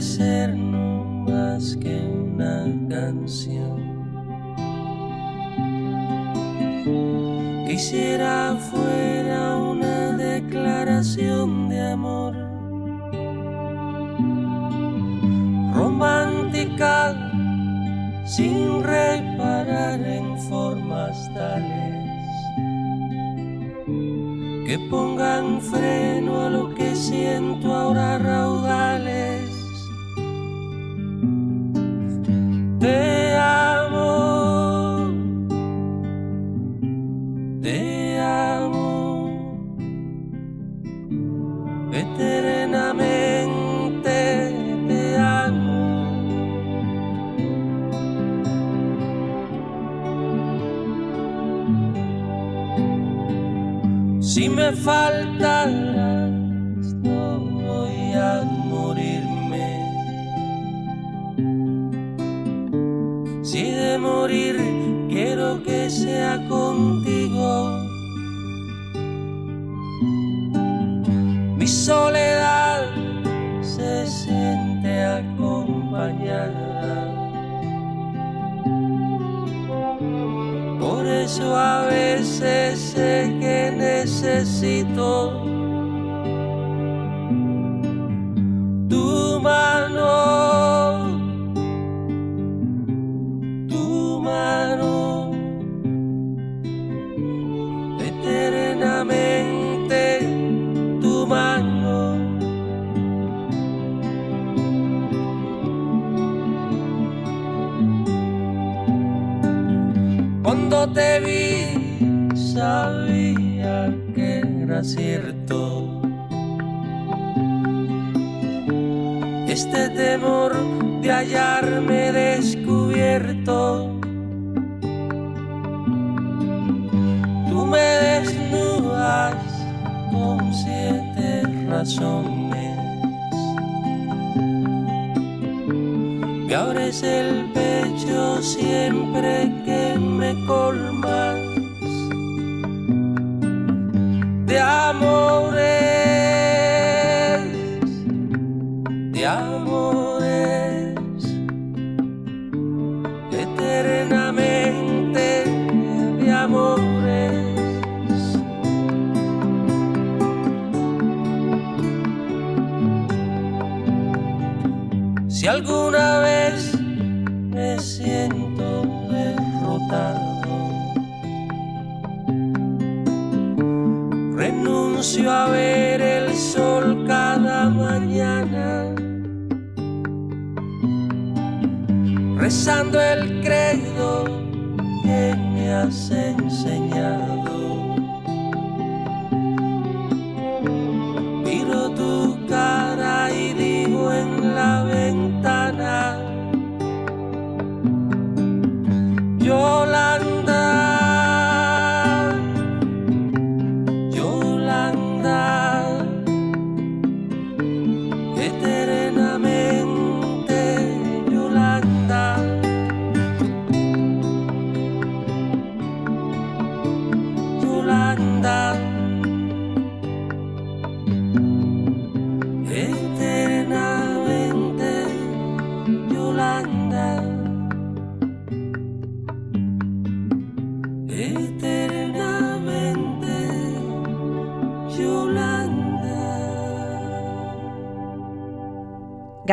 Ser no más que una canción. Quisiera fuera una declaración de amor romántica sin reparar en formas tales que pongan freno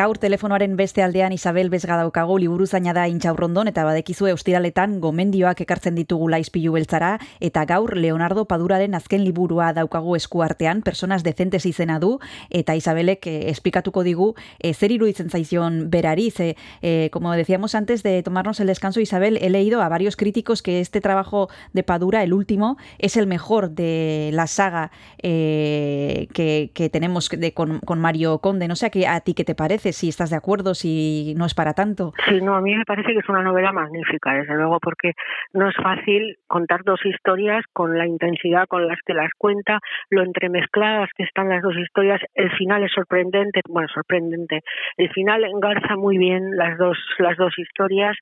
Gaur telefonoaren beste aldean Isabel Bezga daukagu liburuzaina da intxaurrondon eta badekizue ostiraletan gomendioak ekartzen ditugu laizpilu beltzara eta gaur Leonardo Paduraren azken liburua daukagu eskuartean, personas decentes izena du eta Isabelek eh, esplikatuko digu eh, zer iruditzen zaizion berari, ze, eh, como decíamos antes de tomarnos el descanso, Isabel, he leído a varios críticos que este trabajo de Padura, el último, es el mejor de la saga eh, que, tenemos de, con, con Mario Conde. No sé a, qué, a ti qué te parece, si estás de acuerdo, si no es para tanto. Sí, no, a mí me parece que es una novela magnífica, desde luego, porque no es fácil contar dos historias con la intensidad con las que las cuenta, lo entremezcladas que están las dos historias. El final es sorprendente, bueno, sorprendente. El final engarza muy bien las dos las dos historias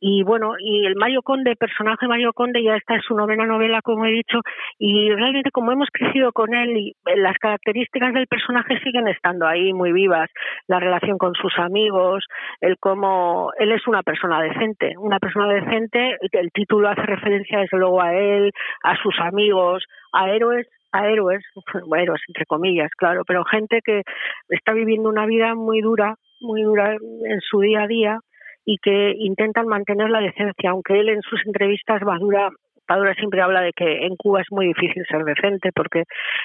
y bueno, y el Mario Conde, el personaje Mario Conde ya está en su novena novela, como he dicho, y realmente como hemos crecido con él y las características del personaje siguen estando ahí muy vivas, la relación con sus amigos, el cómo él es una persona decente, una persona decente, el título hace referencia desde luego a él, a sus amigos, a héroes a héroes, bueno, héroes entre comillas, claro, pero gente que está viviendo una vida muy dura, muy dura en su día a día y que intentan mantener la decencia, aunque él en sus entrevistas Badura Padura siempre habla de que en Cuba es muy difícil ser decente porque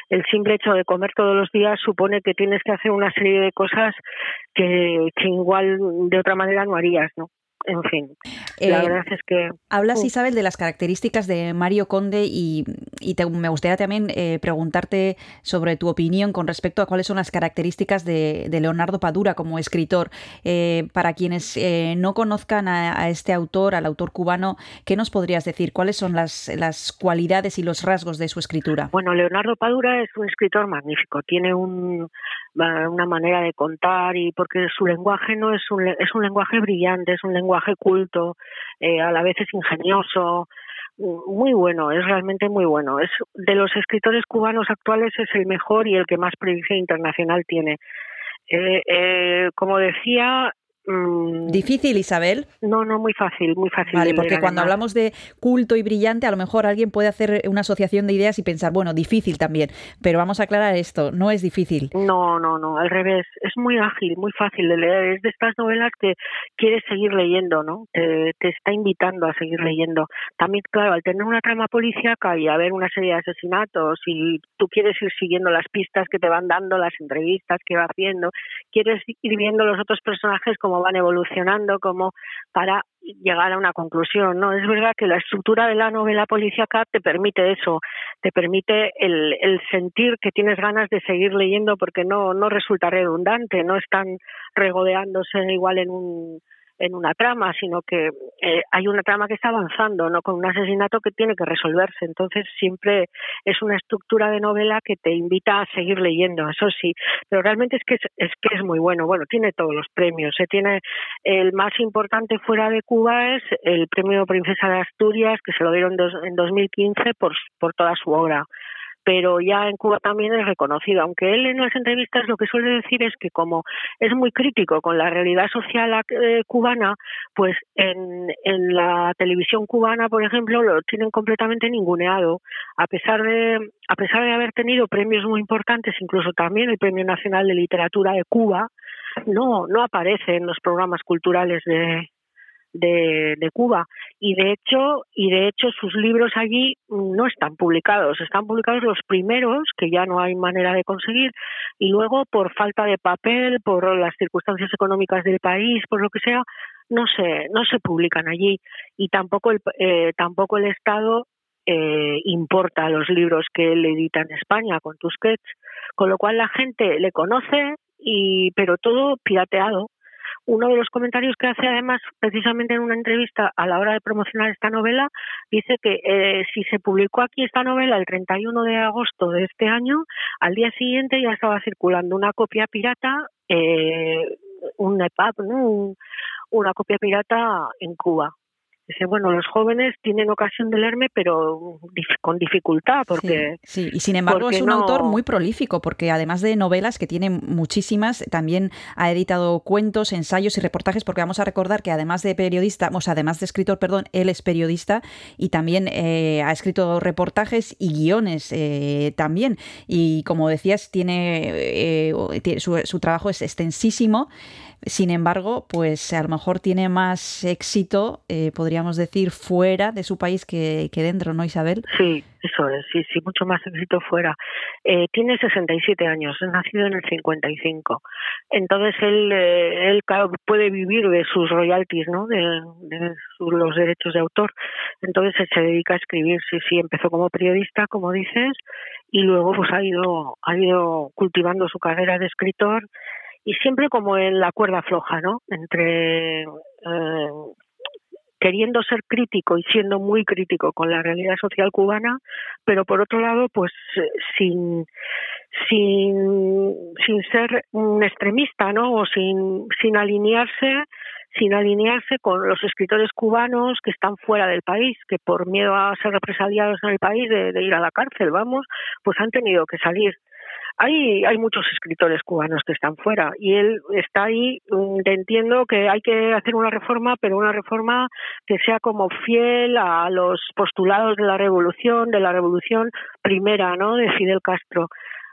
el simple hecho de comer todos los días supone que tienes que hacer una serie de cosas que, que igual de otra manera no harías, ¿no? En fin, la Eh, verdad es que Hablas. Isabel, de las características de Mario Conde y, y te- me gustaría también eh, preguntarte sobre tu opinión con respecto a cuáles son las características de, de Leonardo Padura como escritor. Eh, para quienes eh, no conozcan a, a este autor, al autor cubano, ¿qué nos podrías decir? ¿Cuáles son las, las cualidades y los rasgos de su escritura? Bueno, Leonardo Padura es un escritor magnífico. Tiene un, una manera de contar y porque su lenguaje no es un es un lenguaje brillante, es un lenguaje culto, eh, a la vez es ingenioso, muy bueno, es realmente muy bueno. Es de los escritores cubanos actuales es el mejor y el que más proyección internacional tiene. Eh, eh, como decía, mm, ¿Difícil, Isabel? no, no muy fácil, muy fácil. Vale, porque leer, cuando además. hablamos de culto y brillante, a lo mejor alguien puede hacer una asociación de ideas y pensar, bueno, difícil también, pero vamos a aclarar esto, no es difícil. No, no, no, al revés. Es muy ágil, muy fácil de leer. Es de estas novelas que quieres seguir leyendo, ¿no? Te, te está invitando a seguir leyendo. También, claro, al tener una trama policíaca y haber una serie de asesinatos y tú quieres ir siguiendo las pistas que te van dando, las entrevistas que va haciendo, quieres ir viendo los otros personajes cómo van evolucionando, como para llegar a una conclusión, ¿no? Es verdad que la estructura de la novela policíaca te permite eso, te permite el, el sentir que tienes ganas de seguir leyendo porque no, no resulta redundante, no están regodeándose igual en un en una trama, sino que eh, hay una trama que está avanzando, no con un asesinato que tiene que resolverse. Entonces siempre es una estructura de novela que te invita a seguir leyendo, eso sí. Pero realmente es que es, es que es muy bueno. Bueno, tiene todos los premios. Se tiene el más importante fuera de Cuba es el premio Princesa de Asturias que se lo dieron dos, en 2015 por por toda su obra pero ya en Cuba también es reconocido, aunque él en las entrevistas lo que suele decir es que como es muy crítico con la realidad social eh, cubana, pues en, en la televisión cubana, por ejemplo, lo tienen completamente ninguneado, a pesar de a pesar de haber tenido premios muy importantes, incluso también el Premio Nacional de Literatura de Cuba, no, no aparece en los programas culturales de, de, Cuba. Y de hecho y de hecho sus libros allí no están publicados. Están publicados los primeros que ya no hay manera de conseguir y luego por falta de papel por las circunstancias económicas del país por lo que sea no se no se publican allí. Y tampoco el eh, tampoco el Estado eh, importa los libros que él edita en España con Tusquets con lo cual la gente le conoce y pero todo pirateado uno de los comentarios que hace además precisamente en una entrevista a la hora de promocionar esta novela dice que eh, si se publicó aquí esta novela el 31 de agosto de este año, al día siguiente ya estaba circulando una copia pirata, eh, un EPUB, ¿no? Un- una copia pirata en Cuba. Dice, bueno, los jóvenes tienen ocasión de leerme, pero con dificultad, porque... Sí, y sin embargo es un no- autor muy prolífico porque además de novelas que tiene muchísimas, también ha editado cuentos, ensayos y reportajes porque vamos a recordar que además de periodista, o sea, además de escritor, perdón, él es periodista y también eh, ha escrito reportajes y guiones eh, también. Y como decías, tiene, eh, su, su trabajo es extensísimo. Sin embargo, pues a lo mejor tiene más éxito, eh, podríamos decir, fuera de su país que, que dentro, ¿no, Isabel? Sí, eso es, sí, sí, mucho más éxito fuera. Eh, tiene 67 años, es nacido en el 55. Entonces él, eh, él puede vivir de sus royalties, ¿no? De, de los derechos de autor. Entonces él se dedica a escribir, sí, sí, empezó como periodista, como dices, y luego pues ha ido, ha ido cultivando su carrera de escritor y siempre como en la cuerda floja, ¿no? Entre eh, queriendo ser crítico y siendo muy crítico con la realidad social cubana, pero por otro lado, pues eh, sin sin sin ser un extremista, ¿no? O sin sin alinearse sin alinearse con los escritores cubanos que están fuera del país, que por miedo a ser represaliados en el país, de, de ir a la cárcel, vamos, pues han tenido que salir. Hay, hay muchos escritores cubanos que están fuera y él está ahí, mm, entiendo que hay que hacer una reforma, pero una reforma que sea como fiel a los postulados de la revolución, de la revolución primera, ¿no? De Fidel Castro.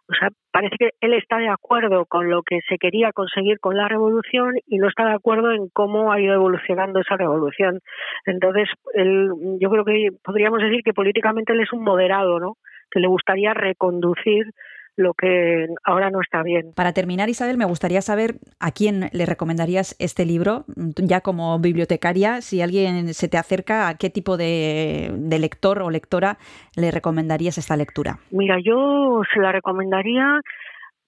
O sea, parece que él está de acuerdo con lo que se quería conseguir con la revolución y no está de acuerdo en cómo ha ido evolucionando esa revolución. Entonces, él, yo creo que podríamos decir que políticamente él es un moderado, ¿no? Que le gustaría reconducir lo que ahora no está bien. Para terminar, Isabel, me gustaría saber a quién le recomendarías este libro, ya como bibliotecaria, si alguien se te acerca, a qué tipo de, de lector o lectora le recomendarías esta lectura. Mira, yo se la recomendaría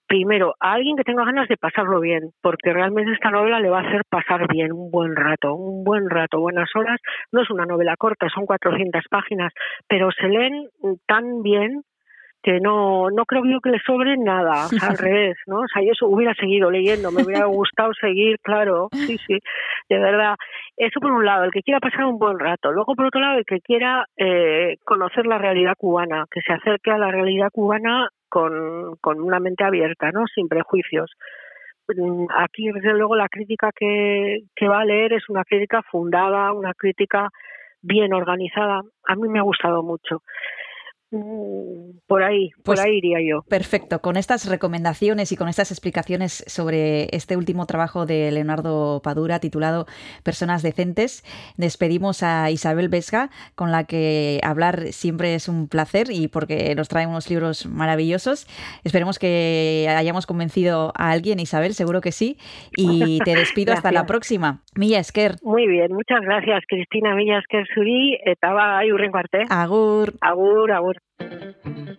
primero a alguien que tenga ganas de pasarlo bien, porque realmente esta novela le va a hacer pasar bien un buen rato, un buen rato, buenas horas. No es una novela corta, son 400 páginas, pero se leen tan bien que no no creo yo que le sobre nada, al revés, ¿no? O sea, yo eso hubiera seguido leyendo, me hubiera gustado seguir, claro, sí, sí, de verdad. Eso por un lado, el que quiera pasar un buen rato. Luego, por otro lado, el que quiera eh, conocer la realidad cubana, que se acerque a la realidad cubana con, con una mente abierta, ¿no? Sin prejuicios. Mm, Aquí, desde luego, la crítica que, que va a leer es una crítica fundada, una crítica bien organizada. A mí me ha gustado mucho. Por ahí, Pues por ahí iría yo. Perfecto, con estas recomendaciones y con estas explicaciones sobre este último trabajo de Leonardo Padura titulado Personas Decentes, despedimos a Isabel Vesga, con la que hablar siempre es un placer y porque nos trae unos libros maravillosos. Esperemos que hayamos convencido a alguien, Isabel, seguro que sí, y te despido hasta la próxima. Milla Esker. Muy bien, muchas gracias, Cristina Villas Kersuri, eta bai urrengo arte. Agur. Agur, thank you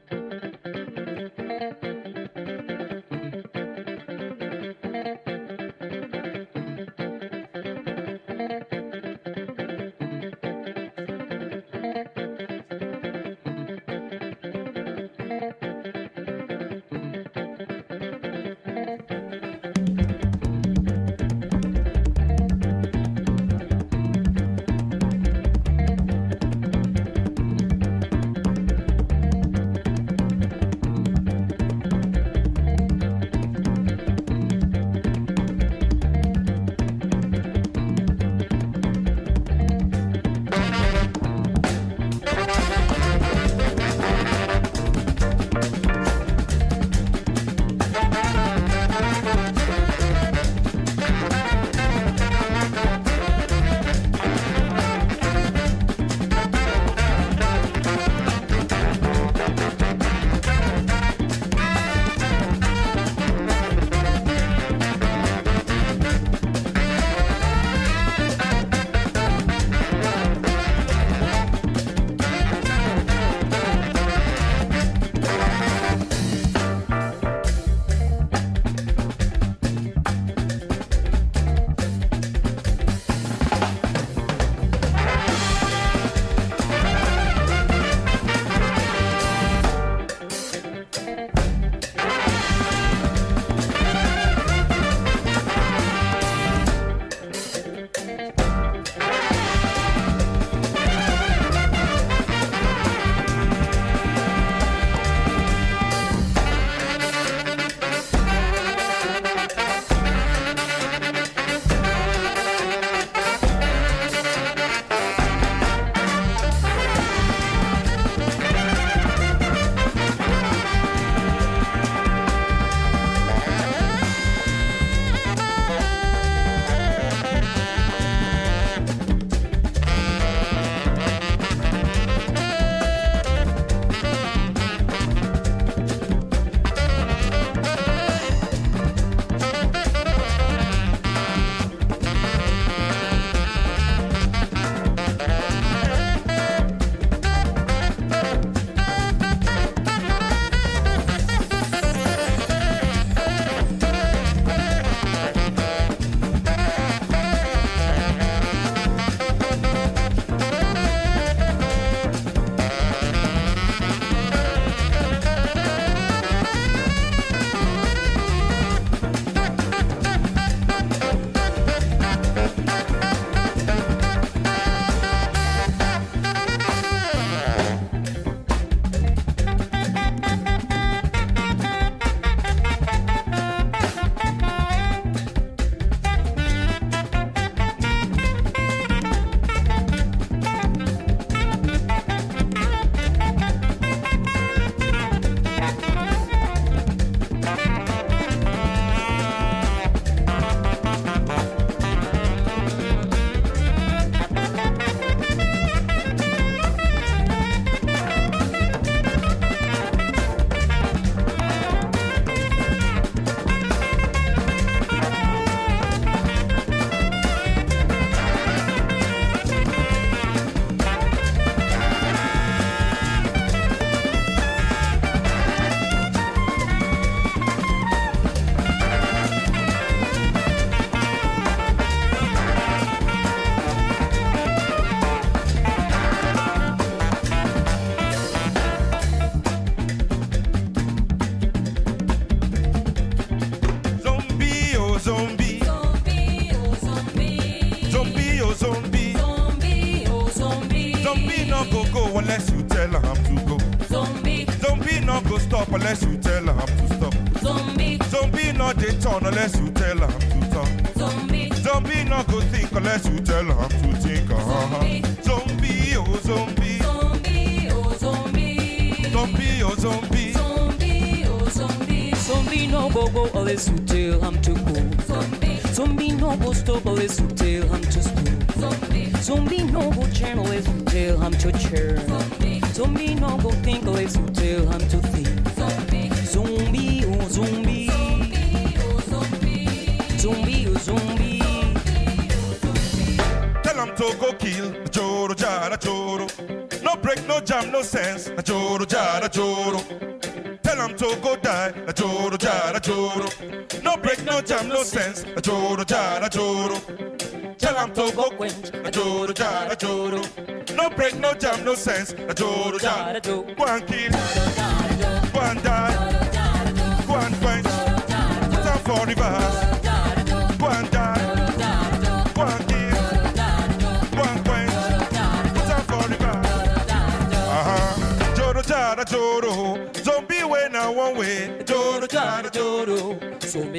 a choro. Tell him to go quench a choro, choro. No break, no jam, no sense a choro, jar choro. One kid.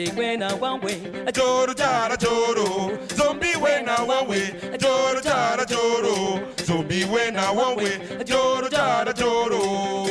zombie when I one way. A joro jara joro, zombie when I one way. A joro jara joro, zombie when I one way. A joro jara joro.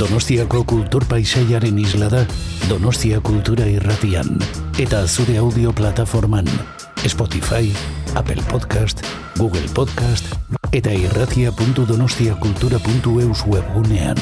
Donostiako kultur paisaiaren isla da Donostia Kultura Irratian eta zure audio plataforman Spotify, Apple Podcast, Google Podcast eta irratia.donostiakultura.eus webgunean.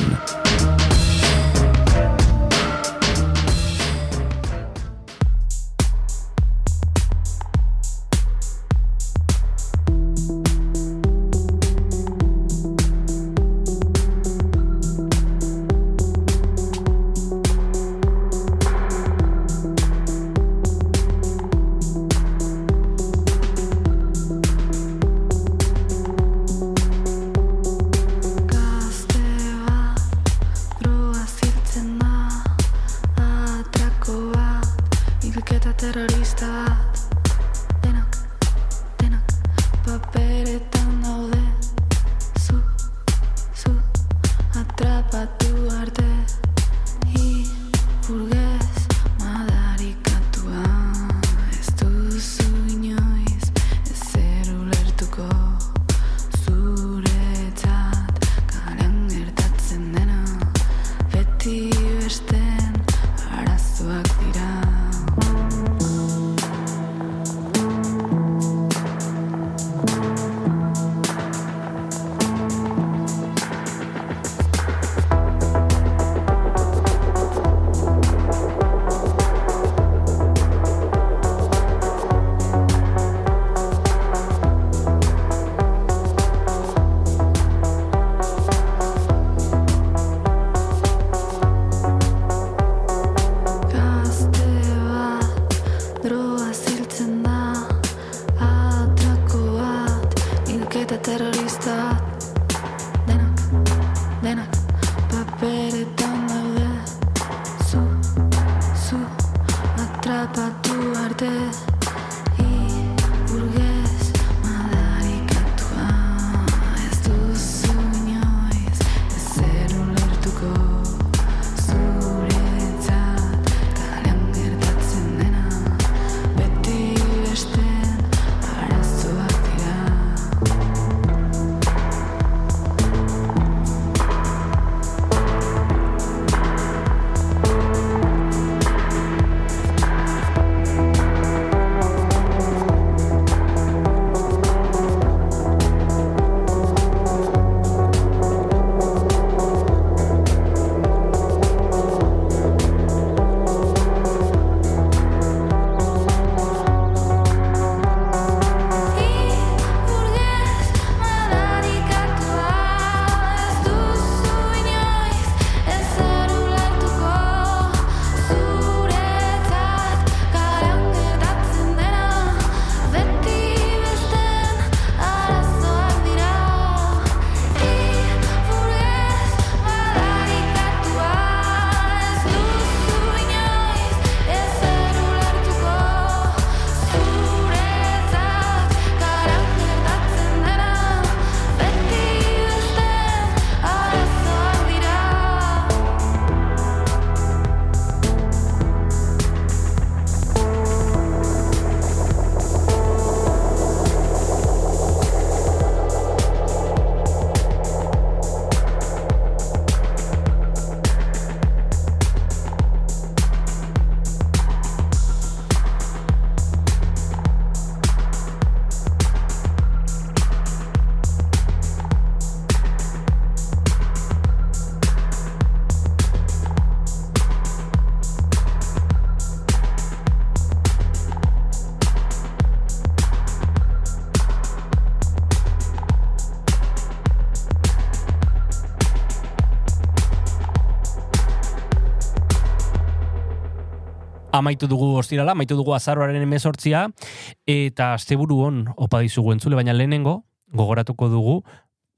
Amaitu dugu ostirala, amaitu dugu azaroaren emezortzia, eta asteburu on opa dizugu entzule, baina lehenengo, gogoratuko dugu,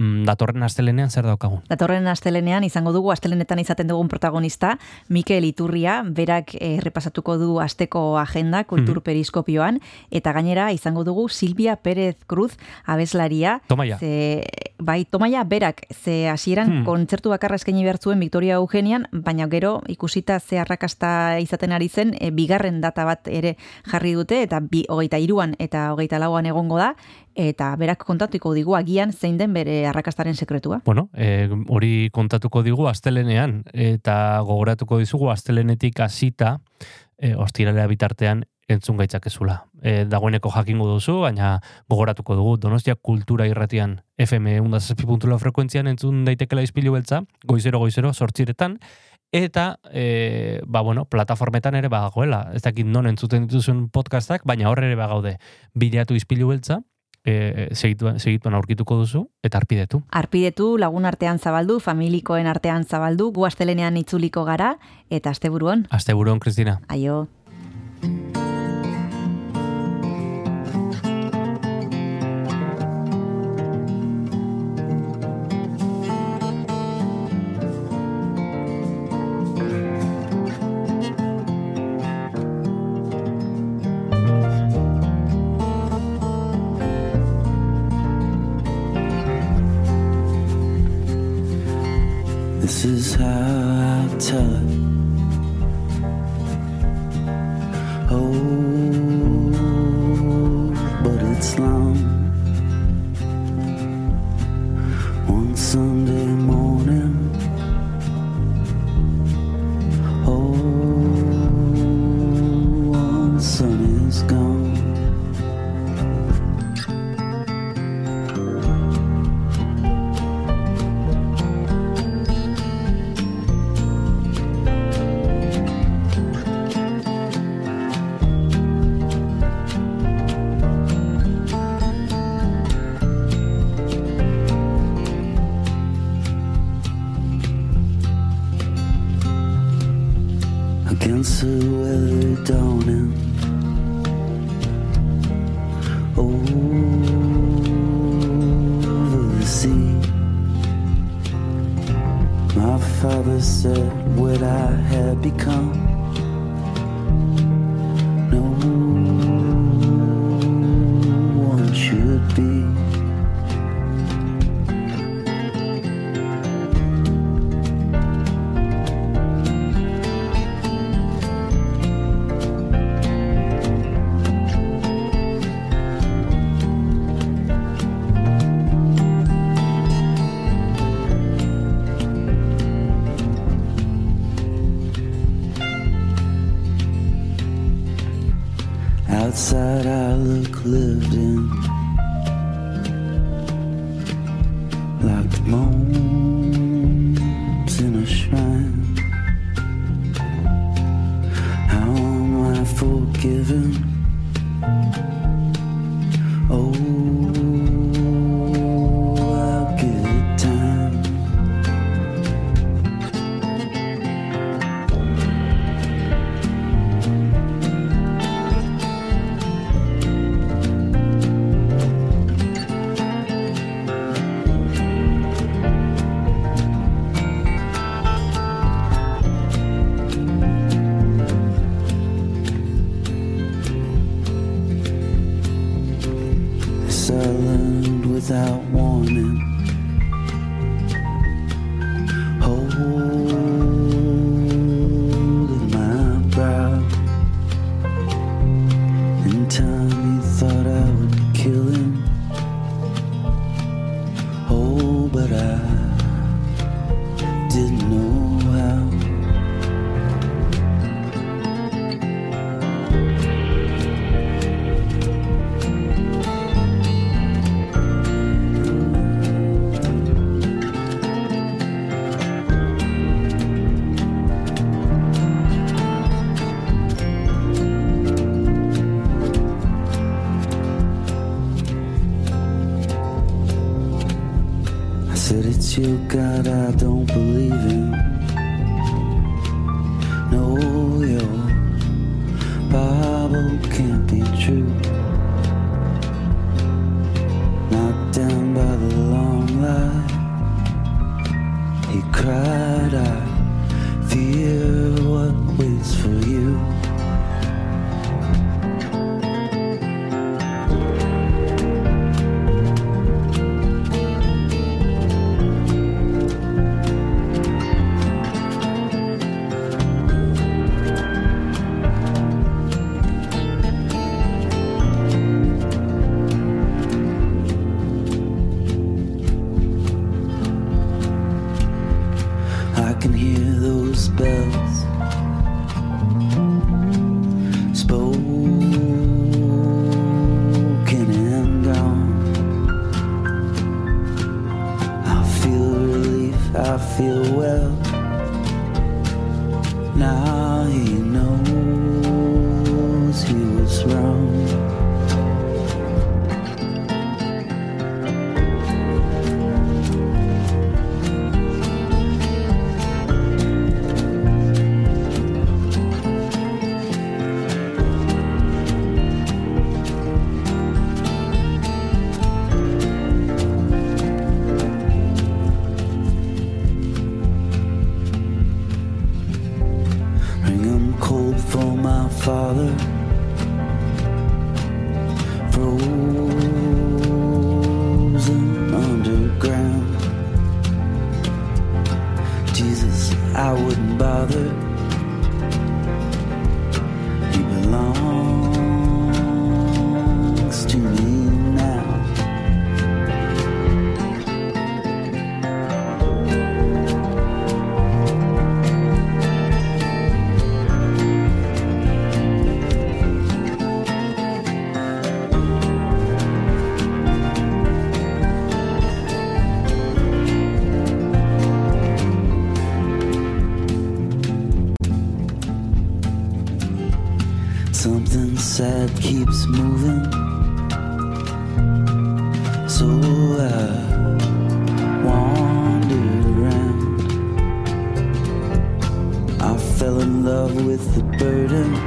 datorren astelenean zer daukagun. Datorren astelenean izango dugu astelenetan izaten dugun protagonista Mikel Iturria, berak eh, errepasatuko du asteko agenda kultur Mhm. periskopioan eta gainera izango dugu Silvia Pérez Cruz abeslaria. Tomaia. Ze, bai, Tomaia berak ze hasieran Hmm. kontzertu bakarra eskaini behar Victoria Eugenian, baina gero ikusita ze arrakasta izaten ari zen, e, bigarren data bat ere jarri dute eta bi, hogeita iruan eta hogeita lauan egongo da eta berak kontatuko digu agian zein den bere arrakastaren sekretua. Bueno, e, hori kontatuko digu astelenean eta gogoratuko dizugu astelenetik hasita e, ostiralea bitartean entzun gaitzakezula. E, dagoeneko jakingo duzu, baina gogoratuko dugu Donostia Kultura Irratian FM 107.4 frekuentzian entzun daitekela izpilu beltza, goizero goizero sortziretan, eta e, ba, bueno, plataformetan ere badagoela. Ez dakit non entzuten dituzun podcastak, baina horre ere bagaude bilatu izpilu beltza, e, segituan, segituan aurkituko duzu, eta arpidetu. Arpidetu lagun artean zabaldu, familikoen artean zabaldu, gu astelenean itzuliko gara, eta asteburuan. Asteburuan, Kristina. Aio. Is how I tell it. something sad keeps moving. So I wander around. I fell in love with the burden.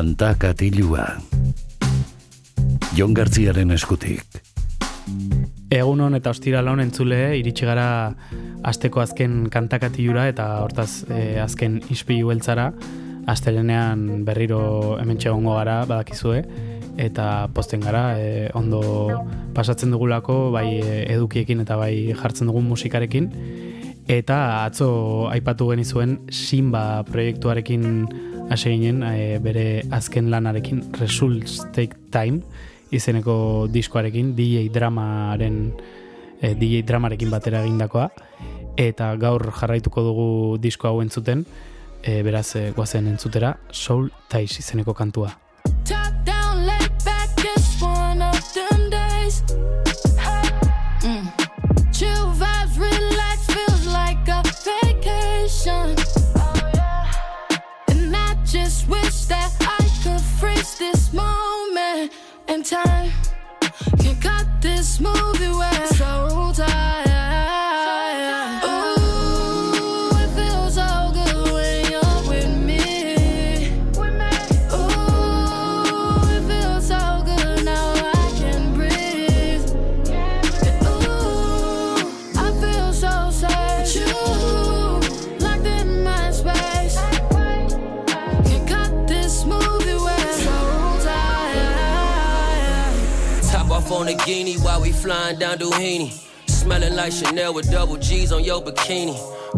Kanta katilua. Jon Gartziaren eskutik. Egun hon eta ostirala hon entzule, iritsi gara asteko azken kantakatilura eta hortaz e, azken ispilu beltzara, astelenean berriro hemen egongo gara, badakizue, eta posten gara, e, ondo pasatzen dugulako, bai e, edukiekin eta bai jartzen dugun musikarekin, eta atzo aipatu genizuen Simba proiektuarekin hasi ginen, e, bere azken lanarekin Results Take Time, izeneko diskoarekin, DJ Dramaren e, DJ Dramarekin batera egindakoa. Eta gaur jarraituko dugu disko hau entzuten e, beraz e, goazen entzutera Soul Tais izeneko kantua that I could freeze this moment in time. Can cut this movie where guinea while we flying down Doheny. Smelling like Chanel with double G's on your bikini.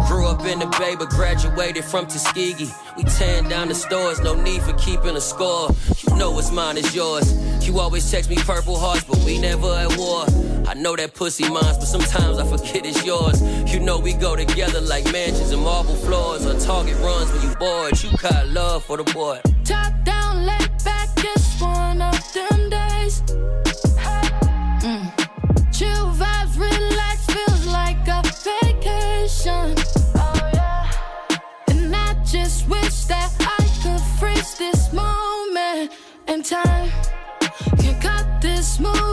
Grew up in the Bay, but graduated from Tuskegee. We tearing down the stores, no need for keeping a score. You know what's mine is yours. You always text me purple hearts, but we never at war. I know that pussy mine, but sometimes I forget it's yours. You know we go together like mansions and marble floors, or Target runs when you bored. You got love for the boy. Top down, laid back, it's one of them days. time. You got this move.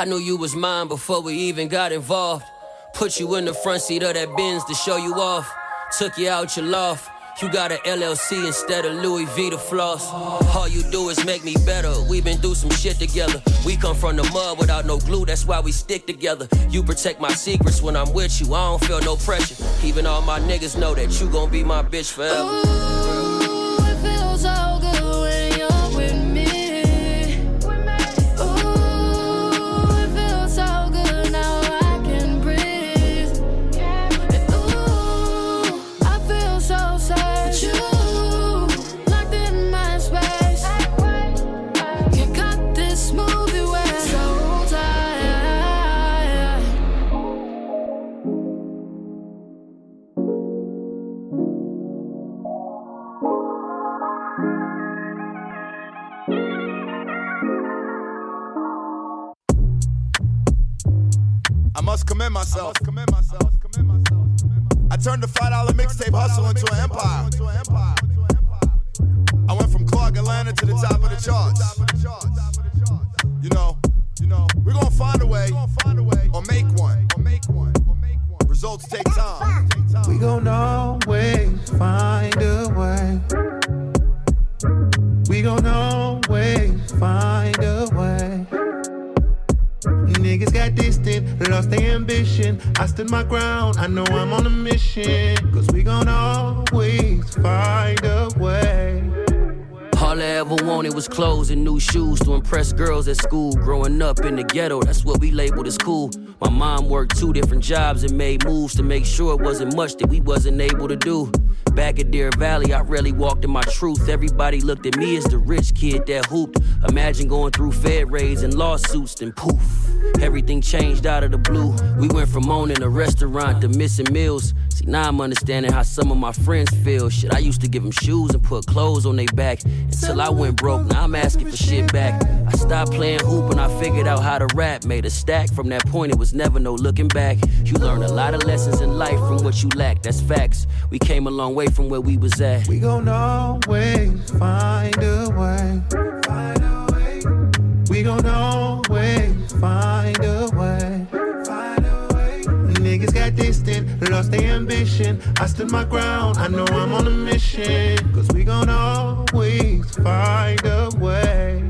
I knew you was mine before we even got involved. Put you in the front seat of that Benz to show you off. Took you out your loft. You got an LLC instead of Louis V to floss. All you do is make me better. we been through some shit together. We come from the mud without no glue, that's why we stick together. You protect my secrets when I'm with you, I don't feel no pressure. Even all my niggas know that you gon' be my bitch forever. Ooh, I must commend myself. I turned the five dollar mixtape hustle into an empire. I went from Clark Atlanta to the top of the charts. You know, you know, we're gonna find a way, or make one. Results take time. We gon' always find a way. We gon' always find a way. Niggas got distant, lost their ambition. I stood my ground, I know I'm on a mission. Cause we gon' always find a way. All I ever wanted was clothes and new shoes to impress girls at school. Growing up in the ghetto, that's what we labeled as cool. My mom worked two different jobs and made moves to make sure it wasn't much that we wasn't able to do. Back at Deer Valley, I rarely walked in my truth. Everybody looked at me as the rich kid that hooped. Imagine going through Fed raids and lawsuits, then poof. Everything changed out of the blue. We went from owning a restaurant to missing meals. See, now I'm understanding how some of my friends feel. Shit, I used to give them shoes and put clothes on their back until I went broke. Now I'm asking for shit back. I stopped playing hoop and I figured out how to rap. Made a stack. From that point, it was never no looking back. You learn a lot of lessons in life from what you lack. That's facts. We came a long way from where we was at. We gon' always find a way. Find a way. We gon' always find a way. Find a way. Niggas got distant, lost their ambition. I stood my ground, I know I'm on a mission. Cause we gon' find a way.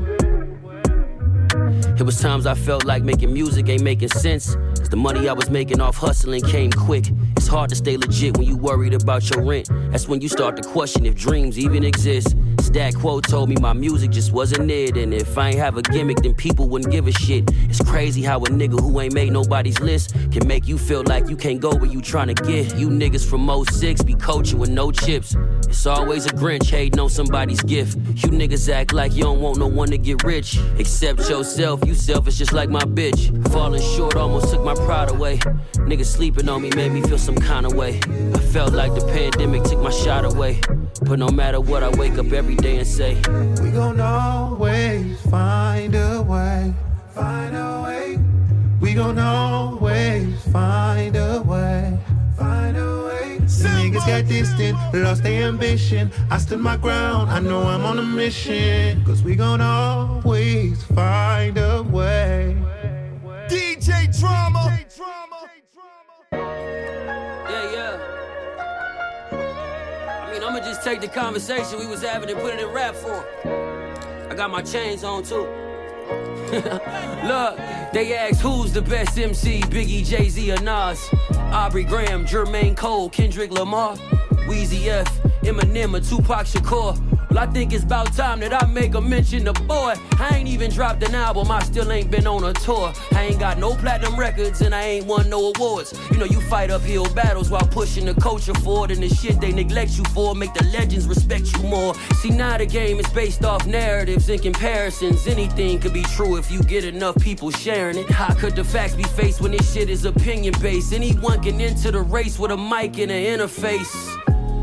It was times I felt like making music ain't making sense. Cause the money I was making off hustling came quick. It's hard to stay legit when you worried about your rent. That's when you start to question if dreams even exist. Stat Quo told me my music just wasn't it. And if I ain't have a gimmick, then people wouldn't give a shit. It's crazy how a nigga who ain't made nobody's list can make you feel like you can't go where you tryna get. You niggas from 06 be coaching with no chips. It's always a Grinch hating on somebody's gift. You niggas act like you don't want no one to get rich. Except yourself, you selfish just like my bitch. Falling short almost took my pride away. Niggas sleeping on me made me feel some kind of way. I felt like the pandemic took my shot away. But no matter what, I wake up every day and say, We gon' always find a way. Find a way. We gon' always find a way. Find a way. Some niggas got distant, lost their ambition. I stood my ground, I know I'm on a mission. Cause we gon' always find a way. DJ Drama. Yeah, just take the conversation we was having and put it in rap form. I got my chains on too. Look, they ask who's the best MC, Biggie, Jay Z, or Nas. Aubrey Graham, Jermaine Cole, Kendrick Lamar, Weezy F, Eminem, or Tupac Shakur. Well, I think it's about time that I make a mention to boy. I ain't even dropped an album, I still ain't been on a tour. I ain't got no platinum records and I ain't won no awards. You know, you fight uphill battles while pushing the culture forward, and the shit they neglect you for make the legends respect you more. See, now the game is based off narratives and comparisons. Anything could be true if you get enough people sharing it. How could the facts be faced when this shit is opinion based? Anyone can enter the race with a mic and an interface.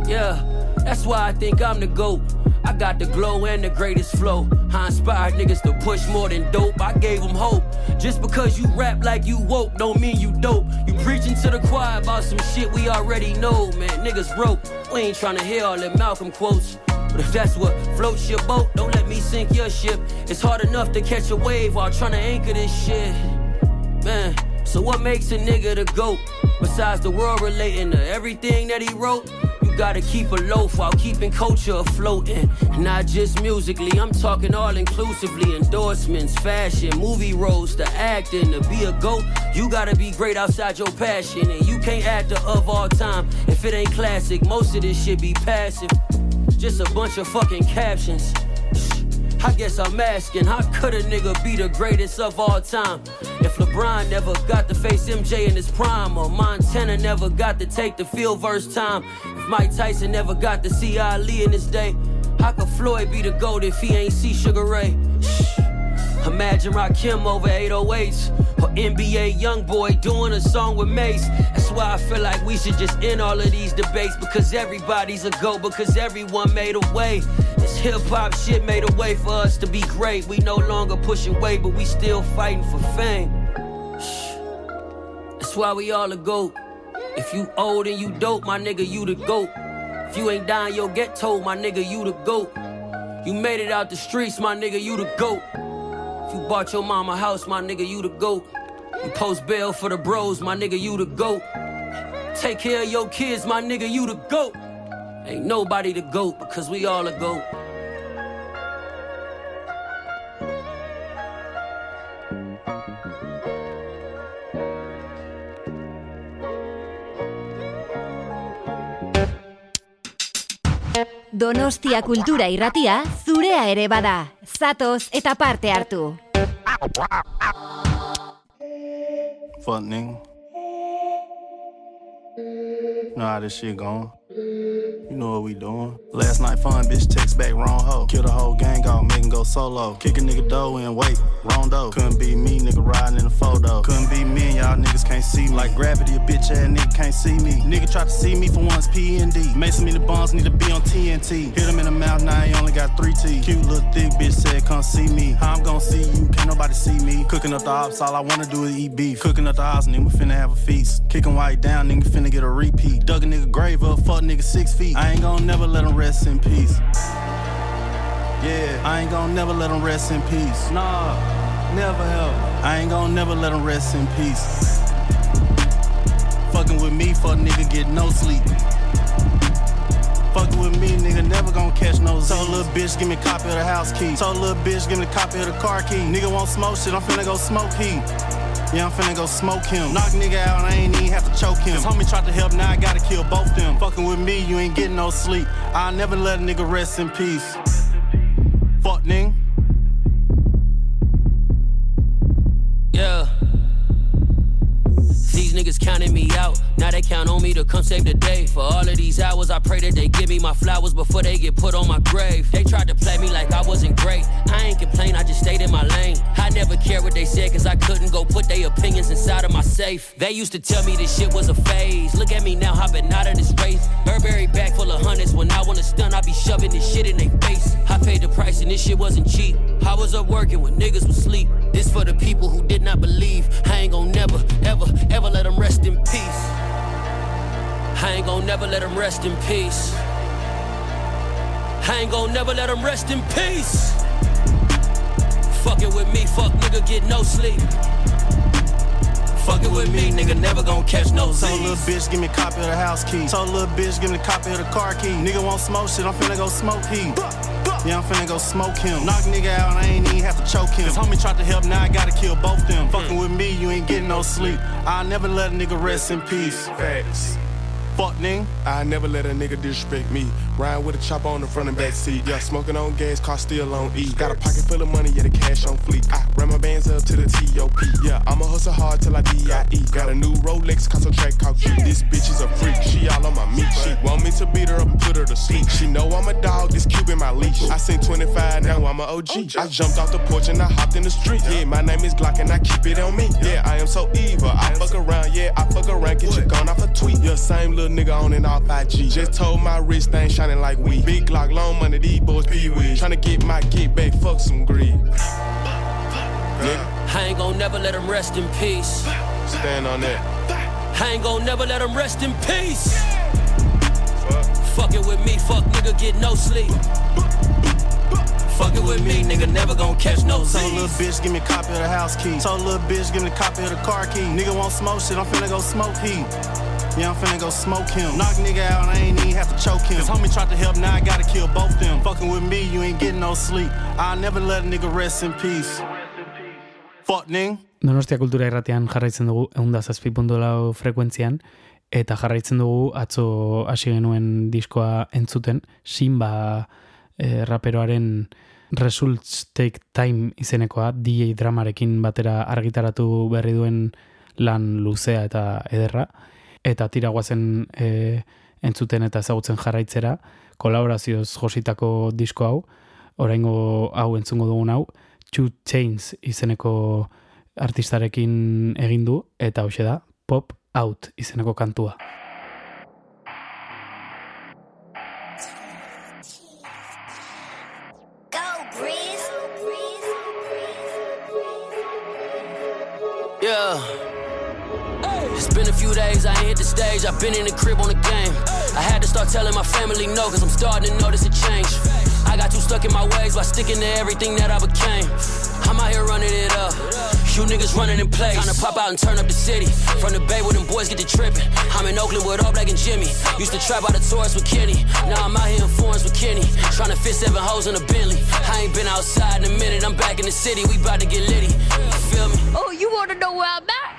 Yeah, that's why I think I'm the GOAT. I got the glow and the greatest flow. I inspired niggas to push more than dope. I gave them hope. Just because you rap like you woke don't mean you dope. You preaching to the choir about some shit we already know, man. Niggas broke. We ain't trying to hear all them Malcolm quotes. But if that's what floats your boat, don't let me sink your ship. It's hard enough to catch a wave while trying to anchor this shit. Man, so what makes a nigga the GOAT? Besides the world relating to everything that he wrote? You gotta keep a loaf while keeping culture afloat. And not just musically, I'm talking all inclusively. Endorsements, fashion, movie roles, the acting, to be a GOAT. You gotta be great outside your passion. And you can't act the of all time if it ain't classic. Most of this shit be passive. Just a bunch of fucking captions. I guess I'm asking, how could a nigga be the greatest of all time? If LeBron never got to face MJ in his prime, or Montana never got to take the field first time, if Mike Tyson never got to see Ali in his day, how could Floyd be the GOAT if he ain't see Sugar Ray? Shh. Imagine Rakim over 808s, or NBA Youngboy doing a song with Mace. That's why I feel like we should just end all of these debates because everybody's a GOAT, because everyone made a way. This hip hop shit made a way for us to be great. We no longer pushing weight, but we still fighting for fame. That's why we all a GOAT. If you old and you dope, my nigga, you the GOAT. If you ain't dying, you'll get told, my nigga, you the GOAT. You made it out the streets, my nigga, you the GOAT. If you bought your mama a house, my nigga, you the GOAT. You post bail for the bros, my nigga, you the GOAT. Take care of your kids, my nigga, you the GOAT. Ain't nobody the GOAT because we all a GOAT. Donostia kultura irratia zurea ere. Zatoz eta parte hartu. Fuck nigga. Know how this shit going. You know what we doing. Last night fun, bitch text back wrong hoe. Kill the whole gang off, make 'em go solo. Kick a nigga dough and wait, wrong dough. Couldn't be me, nigga riding in the photo. Couldn't be me and y'all niggas can't see me. Like gravity, a bitch ass nigga can't see me. Nigga try to see me for once, P and D. Made so many bombs, need to be on TNT. Hit him in the mouth, now he only got three teeth. Cute little thick bitch said, come see me. How I'm gonna see you, can't nobody see me. Cooking up the ops, all I wanna do is eat beef. Cooking up the house, nigga, we finna have a feast. Kicking white down, nigga, finna get a repeat. Dug a nigga grave up, fuck nigga six feet. I ain't gonna never let rest in peace. Yeah, I ain't gonna never let him rest in peace. Nah, never ever. I ain't gonna never let him rest in peace. Fucking with me, fuck nigga get no sleep. Fucking with me, nigga never gonna catch no Z. Told little bitch, give me a copy of the house key. Told little bitch, give me a copy of the car key. Nigga won't smoke shit, I'm finna go smoke heat. Yeah, I'm finna go smoke him. Knock nigga out, I ain't even have to choke him. His homie tried to help, now I gotta kill both them. Fucking with me, you ain't getting no sleep. I'll never let a nigga rest in peace. Fuck nigga. Out. Now they count on me to come save the day. For all of these hours, I pray that they give me my flowers before they get put on my grave. They tried to play me like I wasn't great. I ain't complain, I just stayed in my lane. I never cared what they said, cause I couldn't go put their opinions inside of my safe. They used to tell me this shit was a phase. Look at me now, hopping out of this race. Burberry bag full of hundreds. When I wanna stun, I be shoving this shit in their face. I paid the price and this shit wasn't cheap. I was up working when niggas was sleep. This for the people who did not believe. I ain't gon' never, ever, ever let them rest in peace. I ain't gon' never let them rest in peace. I ain't gon' never let them rest in peace. Fucking with me, fuck nigga, get no sleep. Fucking with me, nigga, never gon' catch no Z's. Told little bitch, give me a copy of the house key. Told little bitch, give me a copy of the car key. Nigga won't smoke shit, I'm finna go smoke heat. Yeah, I'm finna go smoke him. Knock nigga out, I ain't even have to choke him. His homie tried to help, now I gotta kill both them. Fucking with me, you ain't getting no sleep. I'll never let a nigga rest in peace. Facts. Fuck nigga. I never let a nigga disrespect me. Ride with a chopper on the front and back seat. Yeah, smoking on gas, car still on E. Got a pocket full of money, yeah, the cash on fleek. I ran my bands up to the TOP. Yeah, I'ma hustle hard till I DIE. Got a new Rolex, console track called Q. This bitch is a freak, she all on my meat. She want me to beat her up and put her to sleep. She know I'm a dog, this cube in my leash. I seen 25, now I'm a OG. I jumped off the porch and I hopped in the street. Yeah, my name is Glock and I keep it on me. Yeah, I am so evil. I fuck around, yeah, I fuck around, get you gone off a tweet. Yeah, same little nigga on and off IG. Just told my wrist ain't shining like we. Big Glock, long money, these boys pee wee. Tryna get my get back, fuck some greed. Nigga, I ain't gon' never let them rest in peace. stand on that. I ain't gon' never let them rest in peace. Fucking with me, fuck nigga, get no sleep. Fucking with me, nigga, never gon' catch no Told little bitch, give me a copy of the house key. Told little bitch, give me a copy of the car key. Nigga won't smoke shit, I'm finna go smoke heat. Yeah, I'm finna go smoke him. Knock nigga out, I ain't even have to choke him. His homie tried to help, now I gotta kill both them. Fucking with me, you ain't getting no sleep. I'll never let a nigga rest in peace. Fuck nigga. Donostia kultura irratean jarraitzen dugu eunda zazpi puntu lau frekuentzian, eta jarraitzen dugu atzo hasi genuen diskoa entzuten, Simba eh, raperoaren Results Take Time izenekoa, DJ dramarekin batera argitaratu berri duen lan luzea eta ederra, eta tira guazen eh, entzuten eta ezagutzen jarraitzera, kolaborazioz jositako disko hau, oraingo hau entzungo dugun hau, Two Chains izeneko artistarekin egin du, eta hoxe da, Pop Out izeneko kantua. Yeah. Been a few days, I ain't hit the stage. I've been in the crib on the game. I had to start telling my family no, cause I'm starting to notice a change. I got too stuck in my ways by sticking to everything that I became. I'm out here running it up. You niggas running in place. Trying to pop out and turn up the city. From the bay where them boys get to tripping. I'm in Oakland with All Black and Jimmy. Used to trap out of Taurus with Kenny. Now I'm out here in Florence with Kenny. Trying to fit seven hoes in a Bentley. I ain't been outside in a minute. I'm back in the city. We about to get litty. You feel me? Oh, you want to know where I'm at?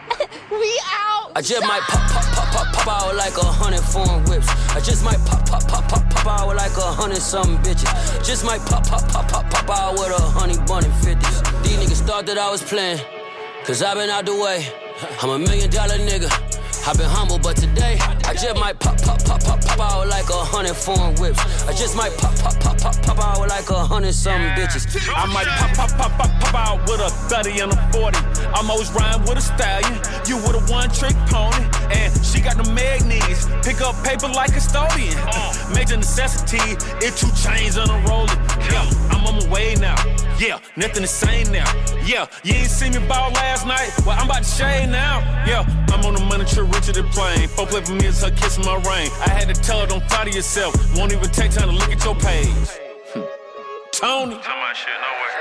We out. I just might pop, pop, pop, pop, pop out like a hundred foreign whips. I just might pop, pop, pop, pop, pop out like a hundred something bitches. Just might pop, pop, pop, pop, pop out with a honey bun and fifties. These niggas thought that I was playing, cause i been out the way. I'm a million dollar nigga. I've been humble, but today I just might pop, pop, pop, pop, pop out like a hundred foreign whips. I just might pop, pop, pop, pop, pop out like a hundred something bitches. I might pop, pop, pop, pop, pop out with a 30 and a 40. I'm always riding with a stallion. You with a one trick pony. And she got the magnetes. Pick up paper like a custodian. Uh. Major necessity. It two chains on a rolling. Yeah, I'm on my way now. Yeah, nothing the same now. Yeah, you ain't see me ball last night. Well, I'm about to shade now. Yeah, I'm on the money trip richer than plane. Four play for me is her kissing my ring. I had to tell her, don't fly to yourself. Won't even take time to look at your page. Hmm. Tony.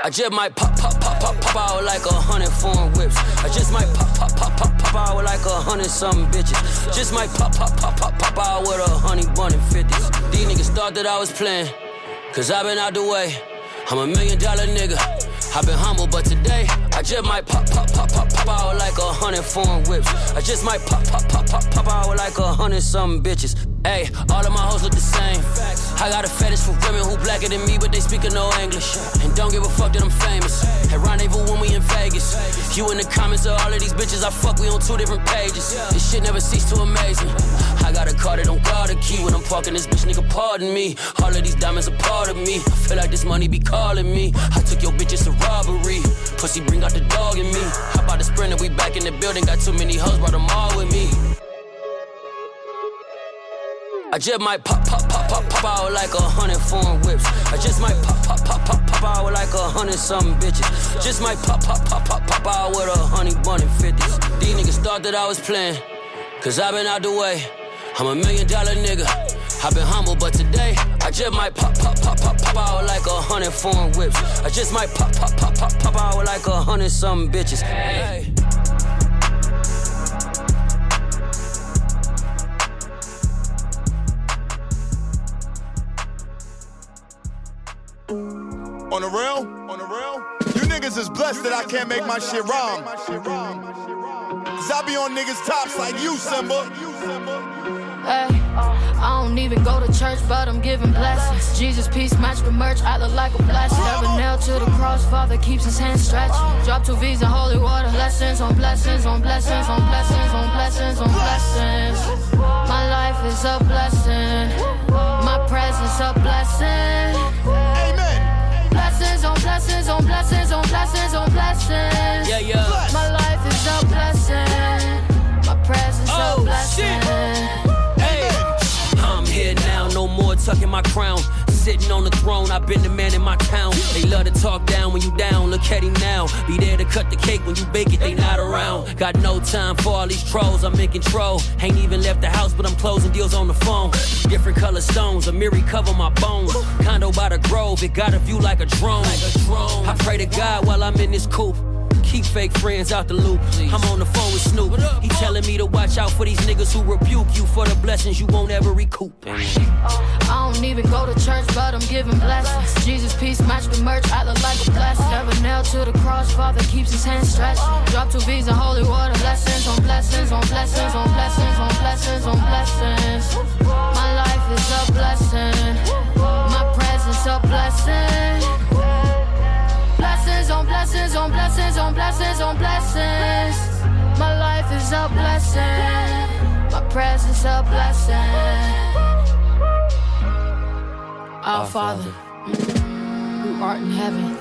I just might pop, pop, pop, pop, pop out like a hundred foreign whips. I just might pop, pop, pop, pop, pop out like a hundred something bitches. Just might pop, pop, pop, pop, pop out with a honey bun and fifties. These niggas thought that I was playing, cause i been out the way. I'm a million dollar nigga. I've been humble, but today I just might pop, pop, pop, pop, pop out like a hundred foreign whips. I just might pop, pop, pop, pop, pop out like a hundred something bitches. Hey, all of my hoes look the same. I got a fetish for women who blacker than me, but they speaking no English. And don't give a fuck that I'm famous. At rendezvous when we in Vegas. You in the comments of all of these bitches I fuck, we on two different pages. This shit never cease to amaze me. I got a car that don't guard a key when I'm parking this bitch, nigga, pardon me. All of these diamonds are part of me. I feel like this money be calling me. I took your bitches to robbery. Pussy bring out the dog in me. How about the sprinter? We back in the building, got too many hoes, brought them all with me. I just might pop, pop, pop, pop, pop out like a hundred foreign whips. I just might pop, pop, pop, pop, pop out like a hundred something bitches. Just might pop, pop, pop, pop, pop out with a honey bun and fifties. These niggas thought that I was playing, cause i been out the way. I'm a million dollar nigga. I've been humble, but today I just might pop, pop, pop, pop, pop out like a hundred foreign whips. I just might pop, pop, pop, pop, pop out like a hundred something bitches. Hey. On the real, on the real, you niggas is blessed that I can't make my shit rhyme. Cause I be on niggas' tops like you, Simba. Hey, I don't even go to church, but I'm giving blessings. Jesus, peace, match the merch. I look like a blessing. Never nailed to the cross, Father keeps his hands stretched. Drop two V's in holy water. Blessings on blessings on blessings on blessings on blessings on blessings. My life is a blessing. My presence a blessing. Amen. Blessings on blessings on blessings on blessings on blessings. Yeah, yeah. My life is a blessing. My presence Oh, a blessing. Hey, tucking my crown. Sitting on the throne, I've been the man in my town. They love to talk down when you down, look at him now. Be there to cut the cake when you bake it, they not around. Got no time for all these trolls, I'm in control. Ain't even left the house, but I'm closing deals on the phone. Different color stones, a mirror cover my bones. Condo by the grove, it got a view like a drone. I pray to God while I'm in this coupe. Keep fake friends out the loop. I'm on the phone with Snoop. He telling me to watch out for these niggas who rebuke you for the blessings you won't ever recoup. I don't even go to church, but I'm giving blessings. Jesus, peace, match the merch. I look like a blessing. Never nailed to the cross, Father keeps his hands stretched. Drop two V's in holy water. Blessings on blessings on blessings on blessings on blessings on blessings. My life is a blessing. My presence a blessing. Blessings on blessings on blessings on blessings. My life is a blessing. My presence a blessing. Our Father, who art in heaven.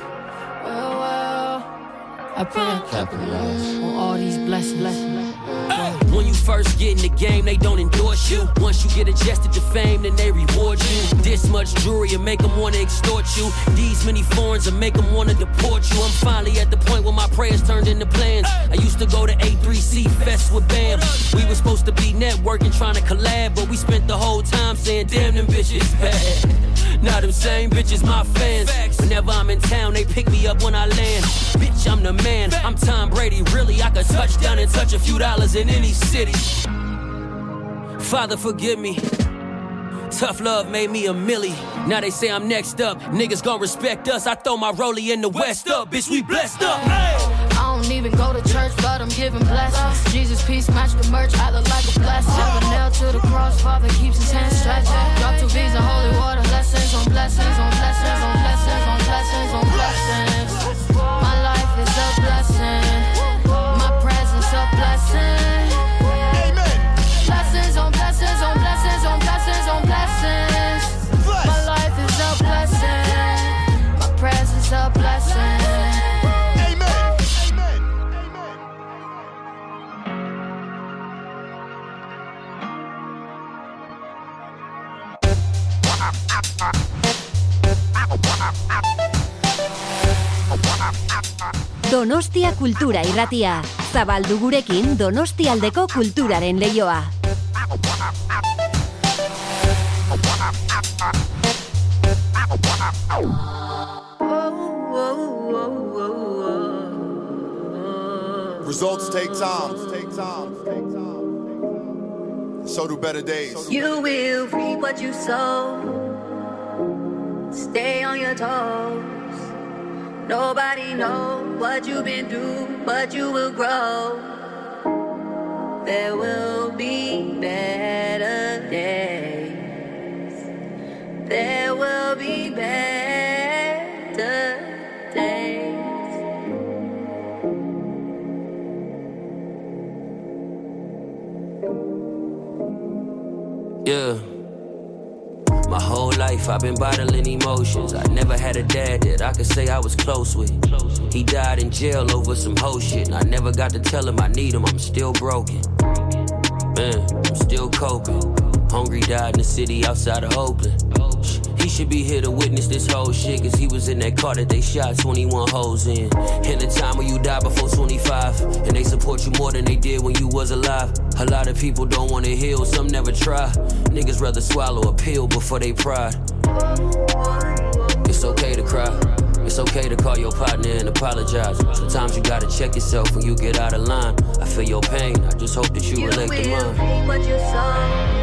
Well, well, I pray on all these blessings. When you first get in the game, they don't endorse you. Once you get adjusted to fame, then they reward you. This much jewelry will make them wanna extort you. These many foreigns will make them wanna deport you. I'm finally at the point where my prayers turned into plans. I used to go to A3C Fest with Bam. We were supposed to be networking, trying to collab, but we spent the whole time saying, damn, them bitches bad. Now them same bitches my fans. Whenever I'm in town, they pick me up when I land. Bitch, I'm the man. I'm Tom Brady. Really, I could touch down and touch a few dollars in any city. Father, forgive me. Tough love made me a millie. Now they say I'm next up. Niggas gon' respect us. I throw my rollie in the west up. Bitch, we blessed up. I don't even go to church, but I'm giving blessings. Jesus, peace, match the merch. I look like a blessing. Never nailed to the cross, Father keeps his hands stretched. Drop two V's in holy water. Blessings on blessings on blessings on blessings on blessings Donostia Kultura Irratia. Zabaldu gurekin Donostialdeko kulturaren leioa. Results take time. Take time. Take time. So do better days. You will reap what you sow. Stay on your toes. Nobody knows what you've been through, but you will grow. There will be better days. There will be better life I've been bottling emotions. I never had a dad that I could say I was close with. He died in jail over some whole shit. And I never got to tell him I need him. I'm still broken. Man, I'm still coping. Hungry died in the city outside of Oakland. He should be here to witness this whole shit, cause he was in that car that they shot 21 holes in. In the time when you die before 25, and they support you more than they did when you was alive. A lot of people don't wanna heal, some never try. Niggas rather swallow a pill before they pride. It's okay to cry. It's okay to call your partner and apologize. Sometimes you gotta check yourself when you get out of line. I feel your pain, I just hope that you, You relate to mine.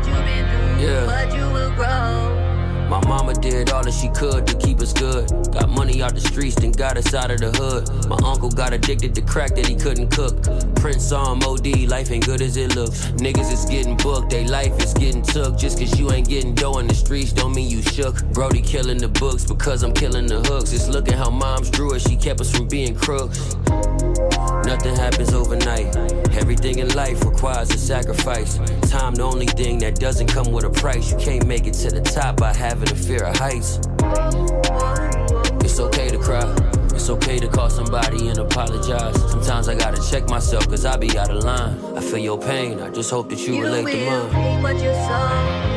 What you've been through, Yeah. but you will grow. My mama did all that she could to keep us good. Got money out the streets, then got us out of the hood. My uncle got addicted to crack that he couldn't cook. Prince him OD, life ain't good as it looks. Niggas is getting booked, they life is getting took. Just cause you ain't getting dough in the streets, don't mean you shook. Brody killing the books because I'm killing the hooks. Just look at how moms drew it, she kept us from being crooks. Nothing happens overnight. Everything in life requires a sacrifice. Time, the only thing that doesn't come with a price. You can't make it to the top by having a fear of heights. It's okay to cry. It's okay to call somebody and apologize. Sometimes I gotta check myself cause I be out of line. I feel your pain, I just hope that you, You relate to mine.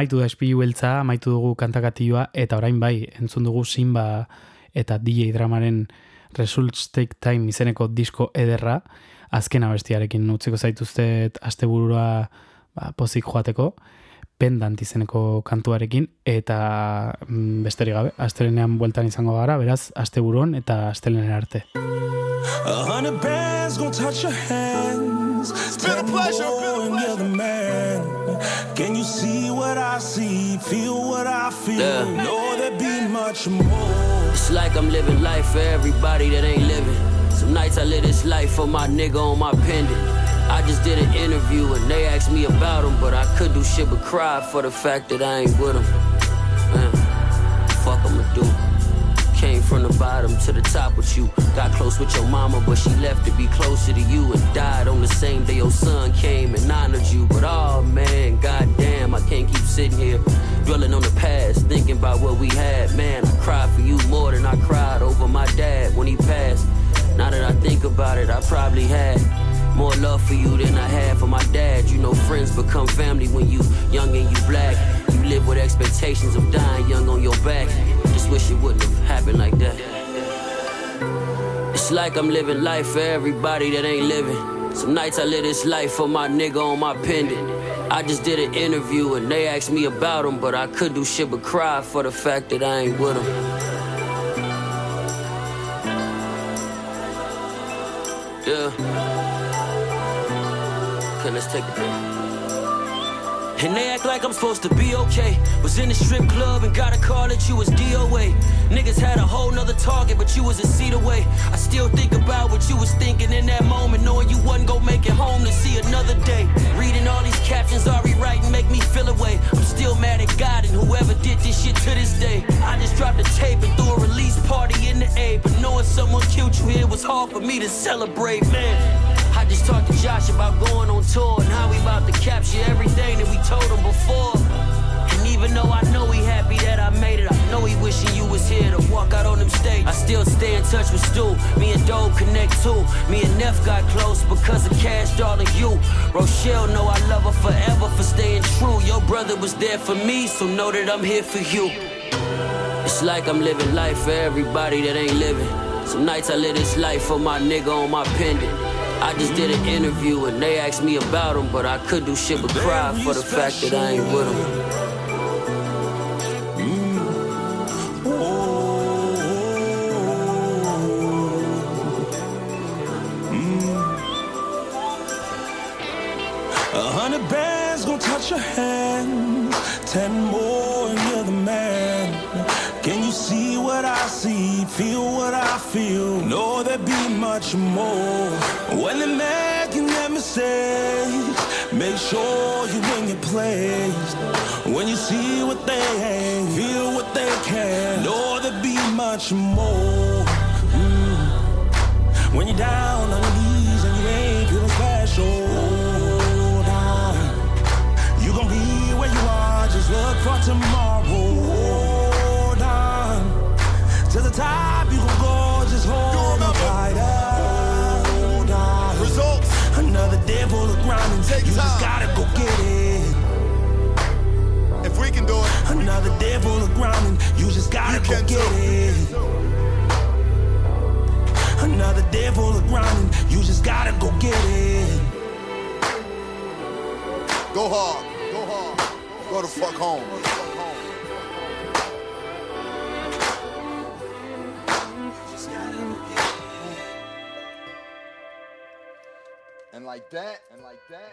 Amaitu da espilu beltza, amaitu dugu kantakatioa, eta orain bai, entzun dugu Simba eta DJ Dramaren Results Take Time izeneko disko ederra, azken abestiarekin utziko zaituztet asteburua ba, pozik joateko, pendant izeneko kantuarekin, eta mm, besterik gabe, astelenean bueltan izango gara, beraz, asteburuan eta astelenen arte. A hundred bands gonna touch your hands. It's been a pleasure, been a pleasure. Can you see what I see? Feel what I feel? Yeah. Know there be much more. It's like I'm living life for everybody that ain't living. Some nights I live this life for my nigga on my pendant. I just did an interview and they asked me about him, but I could do shit but cry for the fact that I ain't with him. Man, fuck I'ma do from the bottom to the top with you. Got close with your mama, but she left to be closer to you and died on the same day your son came and honored you. But oh man, goddamn, I can't keep sitting here dwelling on the past, thinking about what we had. Man, I cried for you more than I cried over my dad when he passed. Now that I think about it, I probably had more love for you than I had for my dad. You know, friends become family when you young and you black. You live with expectations of dying young on your back. Just wish it wouldn't have happened like that. It's like I'm living life for everybody that ain't living. Some nights I live this life for my nigga on my pendant. I just did an interview and they asked me about him, but I could do shit but cry for the fact that I ain't with him. Yeah. Okay, let's take a break. And they act like I'm supposed to be okay. Was in the strip club and got a call that you was DOA. Niggas had a whole nother target, but you was a seat away. I still think about what you was thinking in that moment, knowing you wasn't gonna make it home to see another day. Reading all these captions Ari writing make me feel away. I'm still mad at God and whoever did this shit to this day. I just dropped a tape and threw a release party in the A, but knowing someone killed you here was hard for me to celebrate, man. Just talked to Josh about going on tour and how we about to capture everything that we told him before. And even though I know he happy that I made it, I know he wishing you was here to walk out on them stage. I still stay in touch with Stu. Me and Dove connect too. Me and Neff got close because of Cash and you. Rochelle know I love her forever for staying true. Your brother was there for me, so know that I'm here for you. It's like I'm living life for everybody that ain't living. Some nights I live this life for my nigga on my pendant. I just did an interview and they asked me about him, but I could do shit but cry for the fact that I ain't with him. Mm. Mm. A hundred bands gonna touch your hand. Ten more Feel what I feel? Know there be much more. When they're making that mistake, make sure you in your place. When you see what they ain't, feel what they can. Know there be much more. Mm. When you're down on your knees and you ain't feeling special, down. You gon' be where you are, just look for tomorrow. Do it, Another day full of grinding. You just gotta You go get too. it. Another day full of grinding. You just gotta go get it. go hard. Go hard. Go the fuck home. And like that, and like that.